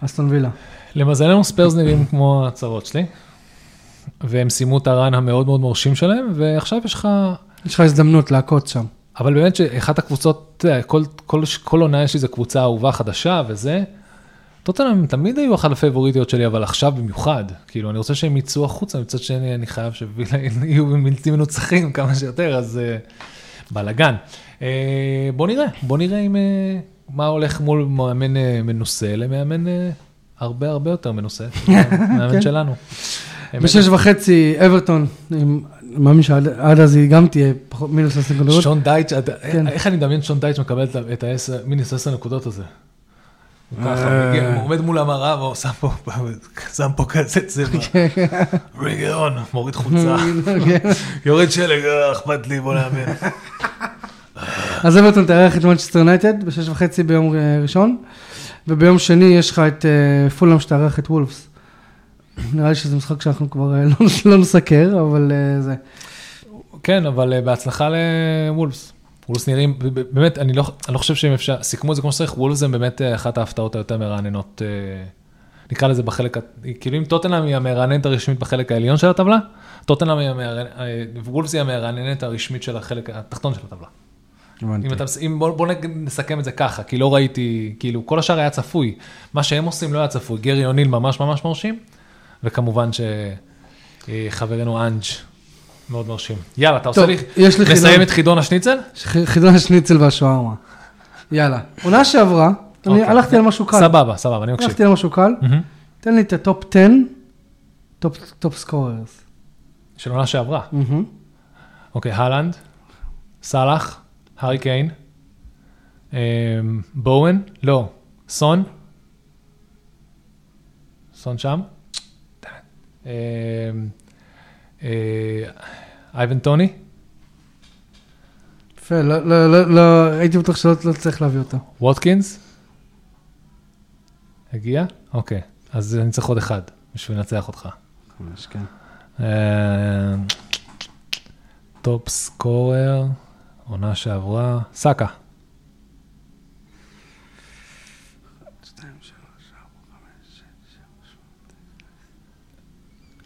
אסטון וילה. למזלנו ספיירס נראים כמו הצרות שלי, והם סיימו את ה run המאוד מאוד מרשים שלהם, ועכשיו יש לך... יש לך הזדמנות להכות שם. אבל באמת שאחת הקבוצות, כל, כל, כל עונה יש איזו קבוצה אהובה חדשה וזה. טוטנאם תמיד היו אחת הפייבוריטיות שלי, אבל עכשיו במיוחד. כאילו, אני רוצה שהם יצאו החוצה, מצד שני אני חייב שווילה יהיו בלתי מנוצחים כמה שיותר, אז uh, בלאגן. Uh, בוא נראה, בוא נראה אם, uh, מה הולך מול מאמן uh, מנוסה למאמן הרבה הרבה יותר מנוסה, מאמן כן. שלנו. בשש וחצי, אברטון, אני מאמין שעד עד אז היא גם תהיה פחות מינוס עשר נקודות. שון דייץ', כן. איך אני מדמיין שון דייץ' מקבל את ה- את העשר, מינוס עשר נקודות הזה? הוא ככה, אה. הוא עומד מול המראה והוא שם פה, כזה צבע, ריג און, מוריד חולצה, כן. יורד שלג, אה, אכפת לי, בוא נאמן. אז אברטון תארח את מנצ'סטר יונייטד בשש וחצי ביום אה, ראשון, וביום שני יש לך את אה, פולאם שתארח את וולפס. נראה לי שזה משחק שאנחנו כבר אה, לא- לא נסקר, אבל אה, זה. כן, אבל אה, בהצלחה לוולפס. וולפס נראים, באמת, אני לא אני לא חושב שהם אפשר, סיכמו את זה כמו שצריך, וולפס הם באמת אה, אחת ההפתעות היותר מרעננות, אה, נקרא לזה בחלק, כאילו אם טוטנאם היא המרעננת הרשמית בחלק העליון של הטבלה, טוטנאם היא המרעננת, אה, וולפס היא המרעננת הרשמית של החלק התחתון של הטבלה. אם אתה, אם בוא, בוא נסכם את זה ככה, כי לא ראיתי, כאילו כל השאר היה צפוי, מה שהם עושים לא היה צפוי, גרי אוניל ממש ממש מרשים, וכמובן שחברנו אנג' מאוד מרשים. יאללה, אתה עושה טוב, לי, יש לי נסיים חידון- את חידון השניצל? חידון השניצל והשווארמה. יאללה. עונה שעברה, אני אוקיי. הלכתי על משהו קל. סבבה, סבבה, אני מקשיב. הלכתי על משהו קל. מהמם. תן לי את הטופ 10, top- top scorers. של עונה שעברה. אוקיי, הלנד, סאלח, הארי קיין, אמ, בואן, לא, סון, סון שם, אייבן טוני, יפה, לא, לא, לא, לא, הייתי בטוח שלא לא צריך להביא אותו. ווטקינס, הגיע? אוקיי, אז אני צריך עוד אחד בשביל לנצח אותך. ממש, כן. אמ, top scorer, עונה שעברה, סאקה.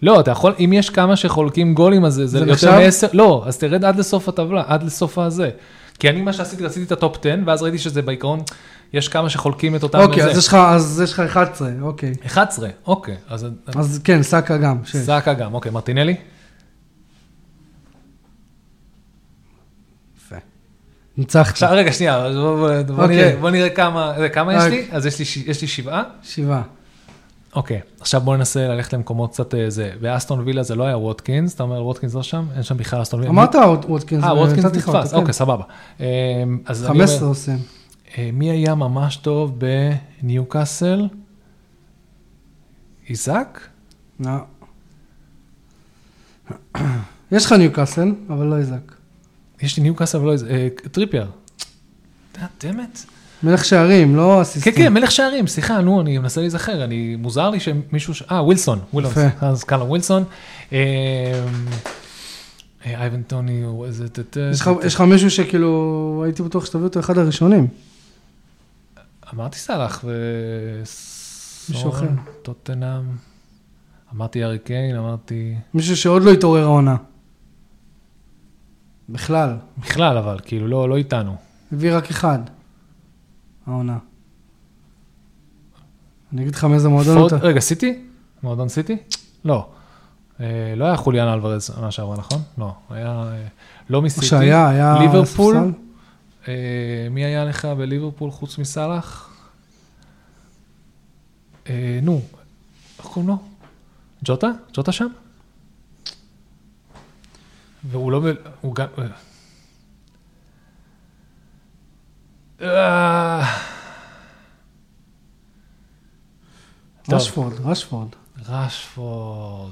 לא, אתה יכול, אם יש כמה שחולקים גולים, אז זה, זה יותר נחשב? מעשר, לא, אז תרד עד לסוף הטבלה, עד לסוף הזה. כי אני, מה שעשיתי, עשיתי את הטופ 10, ואז ראיתי שזה בעיקרון, יש כמה שחולקים את אותם אוקיי. אז יש לך, אז יש לך 11, אוקיי. 11, אוקיי, אז אז כן, סאקה גם. סאקה גם, אוקיי, מרטינלי? ניצחת. עכשיו, רגע, שנייה, בוא, בוא, בוא, אוקיי. נראה, בוא נראה כמה, כמה יש רק- לי? אז יש לי, יש לי שבעה? שבעה. אוקיי, עכשיו בוא ננסה ללכת למקומות קצת אה, זה. באסטון וילה זה לא היה ווטקינס, אתה אומר ווטקינס לא שם? אין שם בכלל אסטון וילה. אמרת ווטקינס. אה, ווטקינס לך אותו, נתפס, כן. אוקיי, סבבה. אה, אני אומר, 15 עושים. אה, מי היה ממש טוב בניוקאסל? איזק? לא. יש לך ניוקאסל, אבל לא איזק. יש לי ניוקאסל ולא איזק, אה, טריפייר. דמת. מלך שערים, לא כן, אסיסטנט. כן, מלך שערים, סליחה, נו, אני מנסה להיזכר, אני, מוזר לי שמישהו, אה, ווילסון, ווילסון. אז קאלום ווילסון. אה, אה, אייבן טוני, איזה, יש לך- מישהו שכאילו, הייתי בטוח שתביא אותו אחד הראשונים. אמרתי סאלח ו... מישהו אחר. טוטנאם, אמרתי ארי קיין, אמרתי, מישהו שעוד לא התעורר העונה. בכלל. בכלל אבל, כאילו, לא, לא איתנו. הביא רק אחד. העונה. אני אגיד לך מאיזה מועדון אתה. רגע, סיטי? מועדון סיטי? לא. אה, לא היה חוליאן אלוורז עונה שעברה, נכון? לא, היה אה, לא מסיטי. שהיה, היה... ליברפול? אה, מי היה לך בליברפול חוץ מסאלח? נו, איך קוראים לו? ג'וטה? ג'וטה שם? והוא לא... הוא גם... אה, טוב. רשפורד, רשפורד. רשפורד.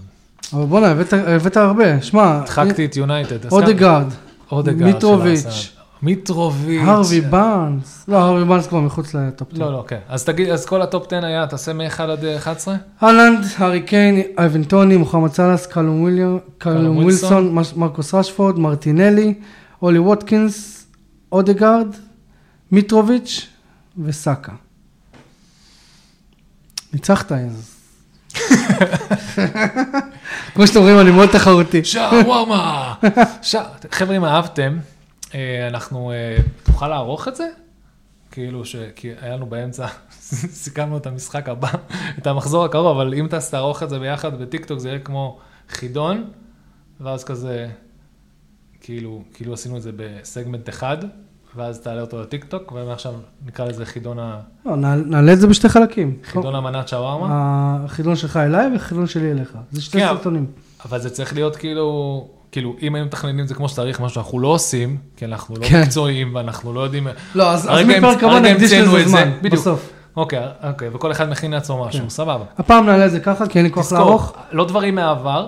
אבל בואנה, הבאת- הבאת הרבה. שמע, הדחקתי את יונייטד. אודגרד, אודגרד. מיטרוביץ'. מיטרוביץ'. הרווי באנס. לא, הרווי באנס כבר מחוץ ל top 10. לא, לא, כן. אז תגיד, אז כל ה top 10 היה, תעשה מ-1 עד אה, 11? הלנד, הארי קיין, אייבן טוני, מוחמד סלאח, קאלום ווילסון. מרקוס רשפורד, מרטינלי, אולי ווטקינס, אודגרד, מיטרוביץ' וסאקה. ניצחת אז. כמו שאתם רואים, אני מאוד תחרותי. שווארמה! חבר'ה, אם אהבתם, אה, אנחנו, אה, תוכל לערוך את זה? כאילו ש... כי היה לנו באמצע, סיכמנו את המשחק הבא, את המחזור הקרוב, אבל אם אתה תערוך את זה ביחד בטיקטוק, זה יהיה כמו חידון, ואז כזה, כאילו, כאילו עשינו את זה בסגמנט אחד, ואז תעלה אותו לטיקטוק, ומעכשיו נקרא לזה חידון, ה... לא, נע- נעלה את זה בשתי חלקים. חידון המנת שווארמה. החידון שלך אליי והחידון שלי אליך. זה שתי כן. סרטונים. אבל זה צריך להיות כאילו, כאילו, אם היינו מתכננים את זה כמו שצריך, מה שאנחנו לא עושים, כי אנחנו לא כן. מקצועיים ואנחנו לא יודעים... לא, אז מפרק הבא נקדיש לזה זמן. בסוף. אוקיי, אוקיי, וכל אחד מכין לעצמו משהו, כן. סבבה. הפעם נעלה את זה ככה, כי אין לי כוח לערוך. לא דברים מהעבר,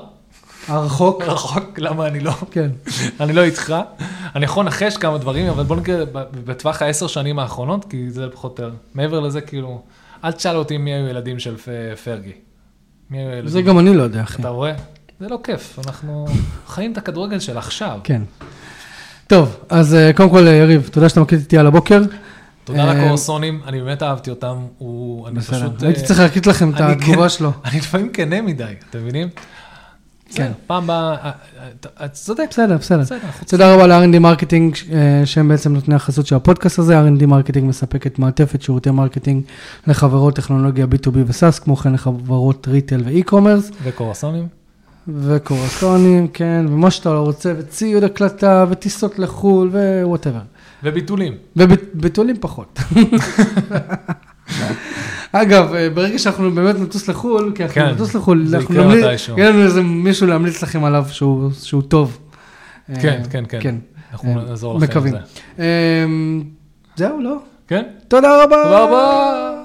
הרחוק. רחוק, למה אני לא, כן. אני לא איתך. אני יכול לנחש כמה דברים, אבל בוא ב- בטווח העשר שנים האחרונות, כי זה פחות או יותר. מעבר לזה, כאילו, אל תשאל אותי מי היו ילדים של פרגי. מי היו ילדים? זה גם אני לא יודע, אחי. אתה רואה? זה לא כיף, אנחנו חיים את הכדורגל של עכשיו. כן. טוב, אז אה, קודם כל, אה, יריב, תודה שאתה מקליט איתי על הבוקר. תודה אה, לקורסונים, אני באמת אהבתי אותם, הוא, אני. פשוט... הייתי צריך להקליט לכם את התגובה כן- שלו. אני לפעמים כנה מדי, אתם מבינים? כן. פעם הבאה, אה, אה, אתה צודק, בסדר, בסדר. תודה רבה ל-R&D Marketing, אה, שהם בעצם נותני החסות של הפודקאסט הזה. R&D Marketing מספקת מעטפת שירותי marketing לחברות טכנולוגיה B2B ו-SaaS, כמו כן לחברות retail ו e-commerce, וקורסונים. וקורסונים, כן, ומה שאתה לא רוצה, וציוד הקלטה, וטיסות לחו"ל, ו whatever. וביטולים. וביטולים פחות. אגב, אה, ברגע שאנחנו באמת נטוס לחו"ל, כי אנחנו כן, נטוס לחו"ל, זה אנחנו נמליץ. יהיה לנו איזה מישהו להמליץ לכם עליו שהוא שהוא טוב. כן, אה, כן, כן. כן. אנחנו אה, נעזור לכם מקווים. זה. זהו, לא? כן? תודה רבה. תודה רבה.